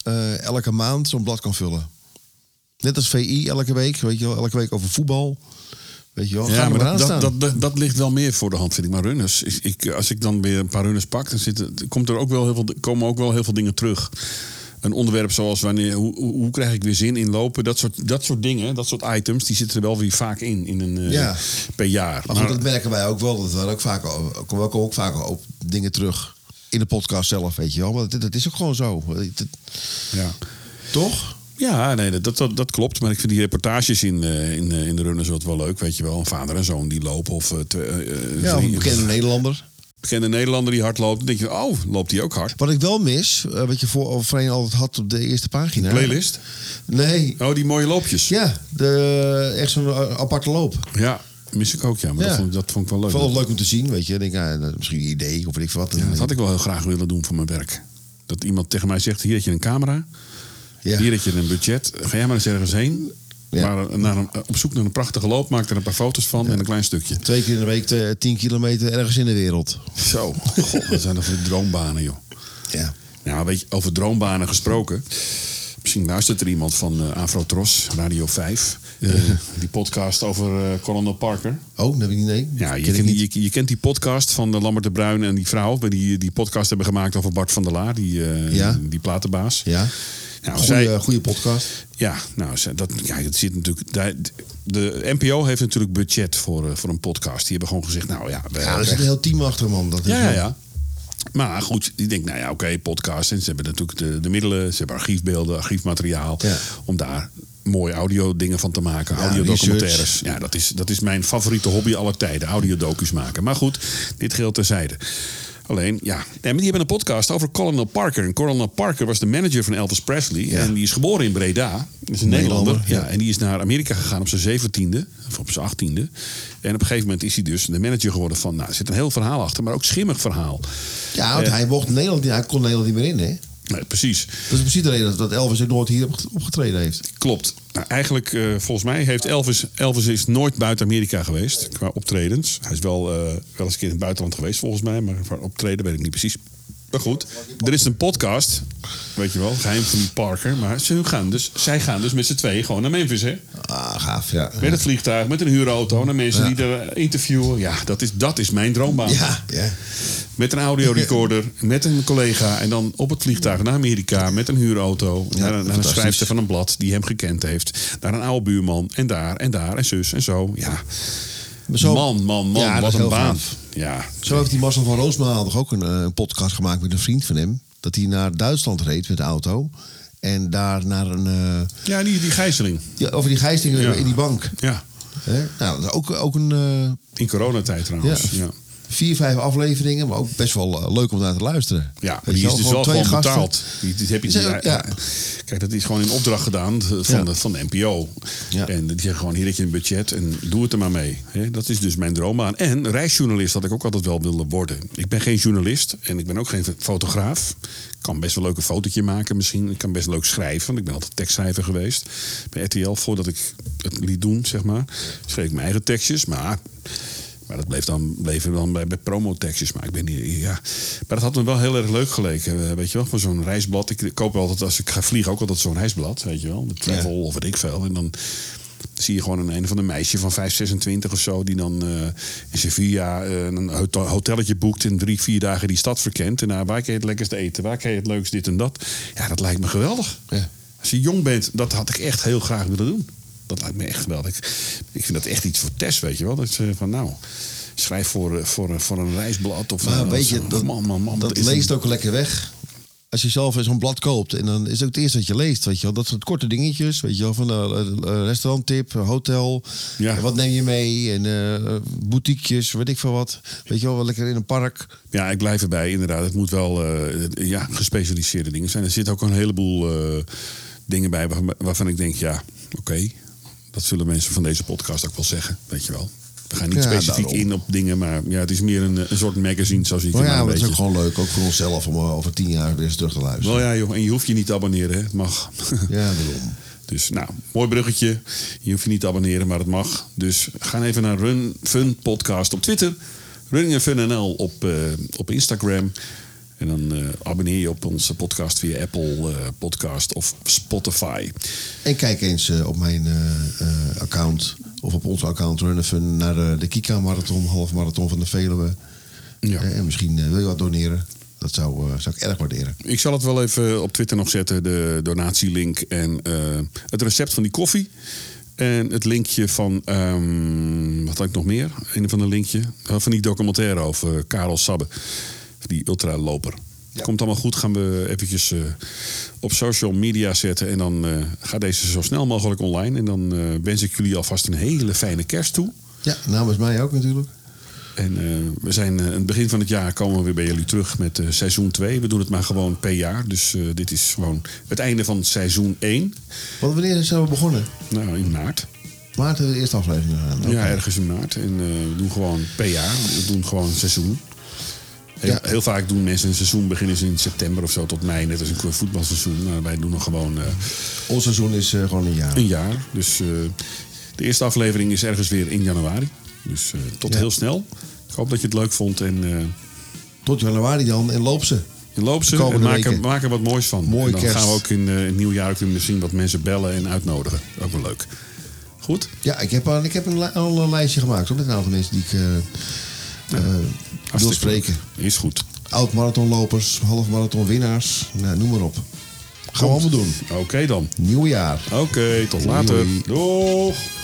B: eh, elke maand zo'n blad kan vullen. Net als VI elke week, weet je wel, elke week over voetbal. Weet je wel,
A: Ja, maar dat,
B: staan.
A: dat, dat, dat ligt wel meer voor de hand, vind ik. Maar runners, ik, als ik dan weer een paar runners pak, dan zit, komt er ook wel heel veel, komen ook wel heel veel dingen terug. Een onderwerp zoals wanneer, hoe, hoe, krijg ik weer zin in lopen? Dat soort, dat soort dingen, dat soort items, die zitten er wel weer vaak in, in een, eh,
B: Ja.
A: per jaar.
B: Maar dat merken wij ook wel. Dat we ook vaak, komen ook, ook vaak op dingen terug in de podcast zelf, weet je wel. Maar dat, dat is ook gewoon zo.
A: Ja.
B: toch?
A: Ja, nee, dat, dat, dat klopt. Maar ik vind die reportages in, eh, in, eh, in de runners wat wel leuk. Weet je wel, een vader en zoon die lopen. Of eh,
B: Ja, of een bekende Nederlander.
A: bekende Nederlander die hard loopt. Dan denk je, oh, loopt die ook hard?
B: Wat ik wel mis, wat je voor, voorheen altijd had op de eerste pagina.
A: Playlist?
B: Nee.
A: Oh, die mooie loopjes.
B: Ja, de, echt zo'n aparte loop.
A: Ja, mis ik ook, ja. Maar
B: Ja.
A: Dat, vond, dat vond ik wel leuk.
B: Ik vond het leuk om te zien, weet je. Ik denk, ja, dat- misschien een idee of weet ik wat.
A: Ja, dat had ik wel heel graag willen doen voor mijn werk. Dat iemand tegen mij zegt, hier heb je een camera.
B: Ja.
A: Hier heb je een budget. Ga jij maar eens ergens heen.
B: Ja.
A: Maar naar een, op zoek naar een prachtige loop. Maak er een paar foto's van en een klein stukje.
B: Twee keer in de week eh, 10 kilometer ergens in de wereld.
A: Zo, god, wat zijn dat voor droombanen, joh.
B: Ja.
A: Nou, weet je, over droombanen gesproken. Misschien luistert er iemand van eh Afrotros, Radio 5. Eh, die podcast over eh Colonel Parker.
B: Oh, dat heb ik niet, nee.
A: Ja, je,
B: Ken ik
A: kent,
B: niet.
A: je, je kent die podcast van de Lambert de Bruin en die vrouw. Die die podcast hebben gemaakt over Bart van der Laar, die, eh,
B: Ja.
A: die platenbaas.
B: Ja.
A: Nou,
B: Goeie,
A: zij,
B: goede podcast.
A: ja, nou, zij- dat, ja, het zit natuurlijk. De NPO heeft natuurlijk budget voor, eh, voor een podcast. Die hebben gewoon gezegd, nou ja, we
B: Ja, er zit een heel team achter, man. Dat is
A: ja, ja. Maar goed, die denkt, nou ja, oké, podcast. En ze hebben natuurlijk de, de middelen, ze hebben archiefbeelden, archiefmateriaal.
B: Ja.
A: Om daar mooie audio dingen van te maken.
B: Ja,
A: audiodocumentaires. Ja, dat is, dat is mijn favoriete hobby aller tijden. Audiodocus maken. Maar goed, dit geheel terzijde. Alleen, ja. Nee, maar die hebben een podcast over Colonel Parker. En Colonel Parker was de manager van Elvis Presley.
B: Ja.
A: En die is geboren in Breda. Dat is een Nederlander.
B: Nederlander,
A: Ja.
B: ja.
A: En die is naar Amerika gegaan op zijn zeventiende. Of op zijn achttiende. En op een gegeven moment is hij dus de manager geworden van... Nou, er zit een heel verhaal achter, maar ook schimmig verhaal.
B: Ja, want hij mocht Nederland, hij kon Nederland niet meer in, hè?
A: Nee, precies.
B: Dat is precies de reden dat- Elvis ook nooit hier op- opgetreden heeft.
A: Klopt. Nou, eigenlijk, eh, volgens mij heeft Elvis... Elvis is nooit buiten Amerika geweest qua optredens. Hij is wel, eh, wel eens een keer in het buitenland geweest, volgens mij. Maar voor optreden weet ik niet precies. Maar goed, er is een podcast. Weet je wel, geheim van Parker. Maar ze gaan dus, zij gaan dus met z'n tweeën gewoon naar Memphis, hè?
B: Ah, gaaf, ja.
A: Met het vliegtuig, met een huurauto. Naar mensen
B: Ja.
A: die er interviewen. Ja, dat is, dat is mijn droombaan.
B: Ja, ja.
A: Met een audiorecorder, met een collega. En dan op het vliegtuig naar Amerika met een huurauto. naar, naar een
B: fantastisch.
A: schrijfster van een blad die hem gekend heeft. Naar een oude buurman. En daar en daar en zus en zo. Ja.
B: Zo-
A: man, man, man.
B: Ja,
A: wat een baan. Ja.
B: Zo heeft die Marcel van Roosmalen toch ook een, eh, een podcast gemaakt met een vriend van hem. Dat hij naar Duitsland reed met de auto. En daar naar een... eh,
A: ja, die, die gijzeling.
B: ja, over die
A: Ja.
B: in die bank.
A: Ja.
B: Hè? Nou, dat is ook, ook een... eh,
A: In coronatijd trouwens. Ja.
B: Ja. Vier, vijf afleveringen, maar ook best wel eh, leuk om naar te luisteren.
A: Ja, die is dus wel
B: twee
A: gewoon
B: gasten.
A: betaald. Die, die heb je
B: ja.
A: Kijk, dat is gewoon in opdracht gedaan van,
B: Ja.
A: de, van de NPO.
B: Ja.
A: En die zeggen gewoon, hier heb je een budget en doe het er maar mee. Dat is dus mijn droombaan. En reisjournalist had ik ook altijd wel willen worden. Ik ben geen journalist en ik ben ook geen fotograaf. Ik kan best wel leuk een fotootje maken misschien. Ik kan best leuk schrijven, want ik ben altijd tekstschrijver geweest. Bij RTL, voordat ik het liet doen, zeg maar. Schreef ik mijn eigen tekstjes, maar... Maar dat bleef dan, bleven dan bij, bij promotekstjes. Maar ik ben niet, ja. Maar dat had me wel heel erg leuk geleken. eh, Weet je wel, voor zo'n reisblad. Ik koop altijd, als ik ga vliegen, ook altijd zo'n reisblad. Weet je wel, de travel of weet ik veel. En dan zie je gewoon een, een van de meisje van 5, 26 of zo. Die dan eh, in Sevilla eh, een hot- hotelletje boekt. En drie, vier dagen die stad verkent. En nou, waar kan je het lekkerst eten? Waar kan je het leukst dit en dat? Ja, dat lijkt me geweldig.
B: Ja.
A: Als je jong bent, dat had ik echt heel graag willen doen. Dat lijkt me echt geweldig. Ik, ik vind dat echt iets voor Tess, weet je wel. Dat je van nou, schrijf voor, eh, voor, een- voor een reisblad. Of
B: Maar
A: een-
B: weet je, dat,
A: man, man, man,
B: dat leest
A: een-
B: ook lekker weg. Als je zelf zo'n blad koopt en dan is het ook het eerste wat je leest. Weet je wel. Dat soort korte dingetjes. Weet je wel, van een restauranttip, een hotel.
A: Ja.
B: Wat neem je mee? En eh boutiquejes, weet ik veel wat. Weet je wel, lekker in een park.
A: Ja, ik blijf erbij, inderdaad. Het moet wel eh, ja, gespecialiseerde dingen zijn. Er zitten ook een heleboel eh, dingen bij waar- waarvan ik denk, ja, oké. Dat zullen mensen van deze podcast ook wel zeggen, weet je wel. We gaan niet
B: Ja,
A: specifiek
B: daarom.
A: in op dingen, maar ja, het is meer een, een soort magazine, zoals ik
B: Maar
A: het
B: ja,
A: maar
B: dat is ook gewoon leuk. Ook voor onszelf om eh, over tien jaar weer eens terug te luisteren.
A: Wel ja, joh, en je hoeft je niet te abonneren, hè. het mag.
B: Ja, daarom.
A: Dus nou, mooi bruggetje. Je hoeft je niet te abonneren, maar het mag. Dus ga even naar Run Fun Podcast op Twitter. Running Fun NL op, eh, op Instagram. En dan eh, abonneer je op onze podcast via Apple eh, Podcast of Spotify.
B: En kijk eens eh, op mijn account of op ons account Run Fun naar de Kika Marathon, half marathon van de Veluwe.
A: Ja.
B: En misschien wil je wat doneren. Dat zou, zou ik erg waarderen.
A: Ik zal het wel even op Twitter nog zetten, de donatielink en het recept van die koffie. En het linkje van, ehm, wat had ik nog meer? Een van een linkje van die documentaire over Karel Sabbe, die ultraloper. Komt allemaal goed, gaan we eventjes eh, op social media zetten. En dan eh, gaat deze zo snel mogelijk online. En dan eh, wens ik jullie alvast een hele fijne kerst toe.
B: Ja, namens mij ook natuurlijk.
A: En we zijn aan het begin van het jaar komen we weer bij jullie terug met seizoen 2. We doen het maar gewoon per jaar. Dus dit is gewoon het einde van seizoen 1.
B: Want wanneer zijn we begonnen?
A: Nou, in maart.
B: Maart de eerste aflevering gegaan. Oké.
A: Ja, ergens in maart. En we doen gewoon per jaar. We doen gewoon seizoen. Heel,
B: Ja.
A: heel vaak doen mensen een seizoen beginnen ze in september of zo tot mei. Net als een voetbalseizoen. Maar wij doen nog gewoon eh,
B: Ons seizoen is eh, gewoon een jaar.
A: een jaar. Dus eh, de eerste aflevering is ergens weer in januari. Dus tot
B: Ja.
A: heel snel. Ik hoop dat je het leuk vond. En
B: Tot januari dan en loop ze.
A: Je loopt ze en maak er, maak er wat moois van.
B: Mooi
A: en dan
B: kerst.
A: gaan we ook in, het nieuwjaar ook weer misschien wat mensen bellen en uitnodigen. Ook wel leuk. Goed?
B: Ja, ik heb, al- ik heb een, al een lijstje gemaakt hoor, met een aantal mensen die ik eh, wil spreken.
A: Is goed.
B: Oud marathonlopers, half marathon winnaars, nou, noem maar op. Gaan we allemaal doen.
A: Oké dan.
B: Nieuw jaar.
A: Oké, tot later.
B: Doei.
A: Doeg!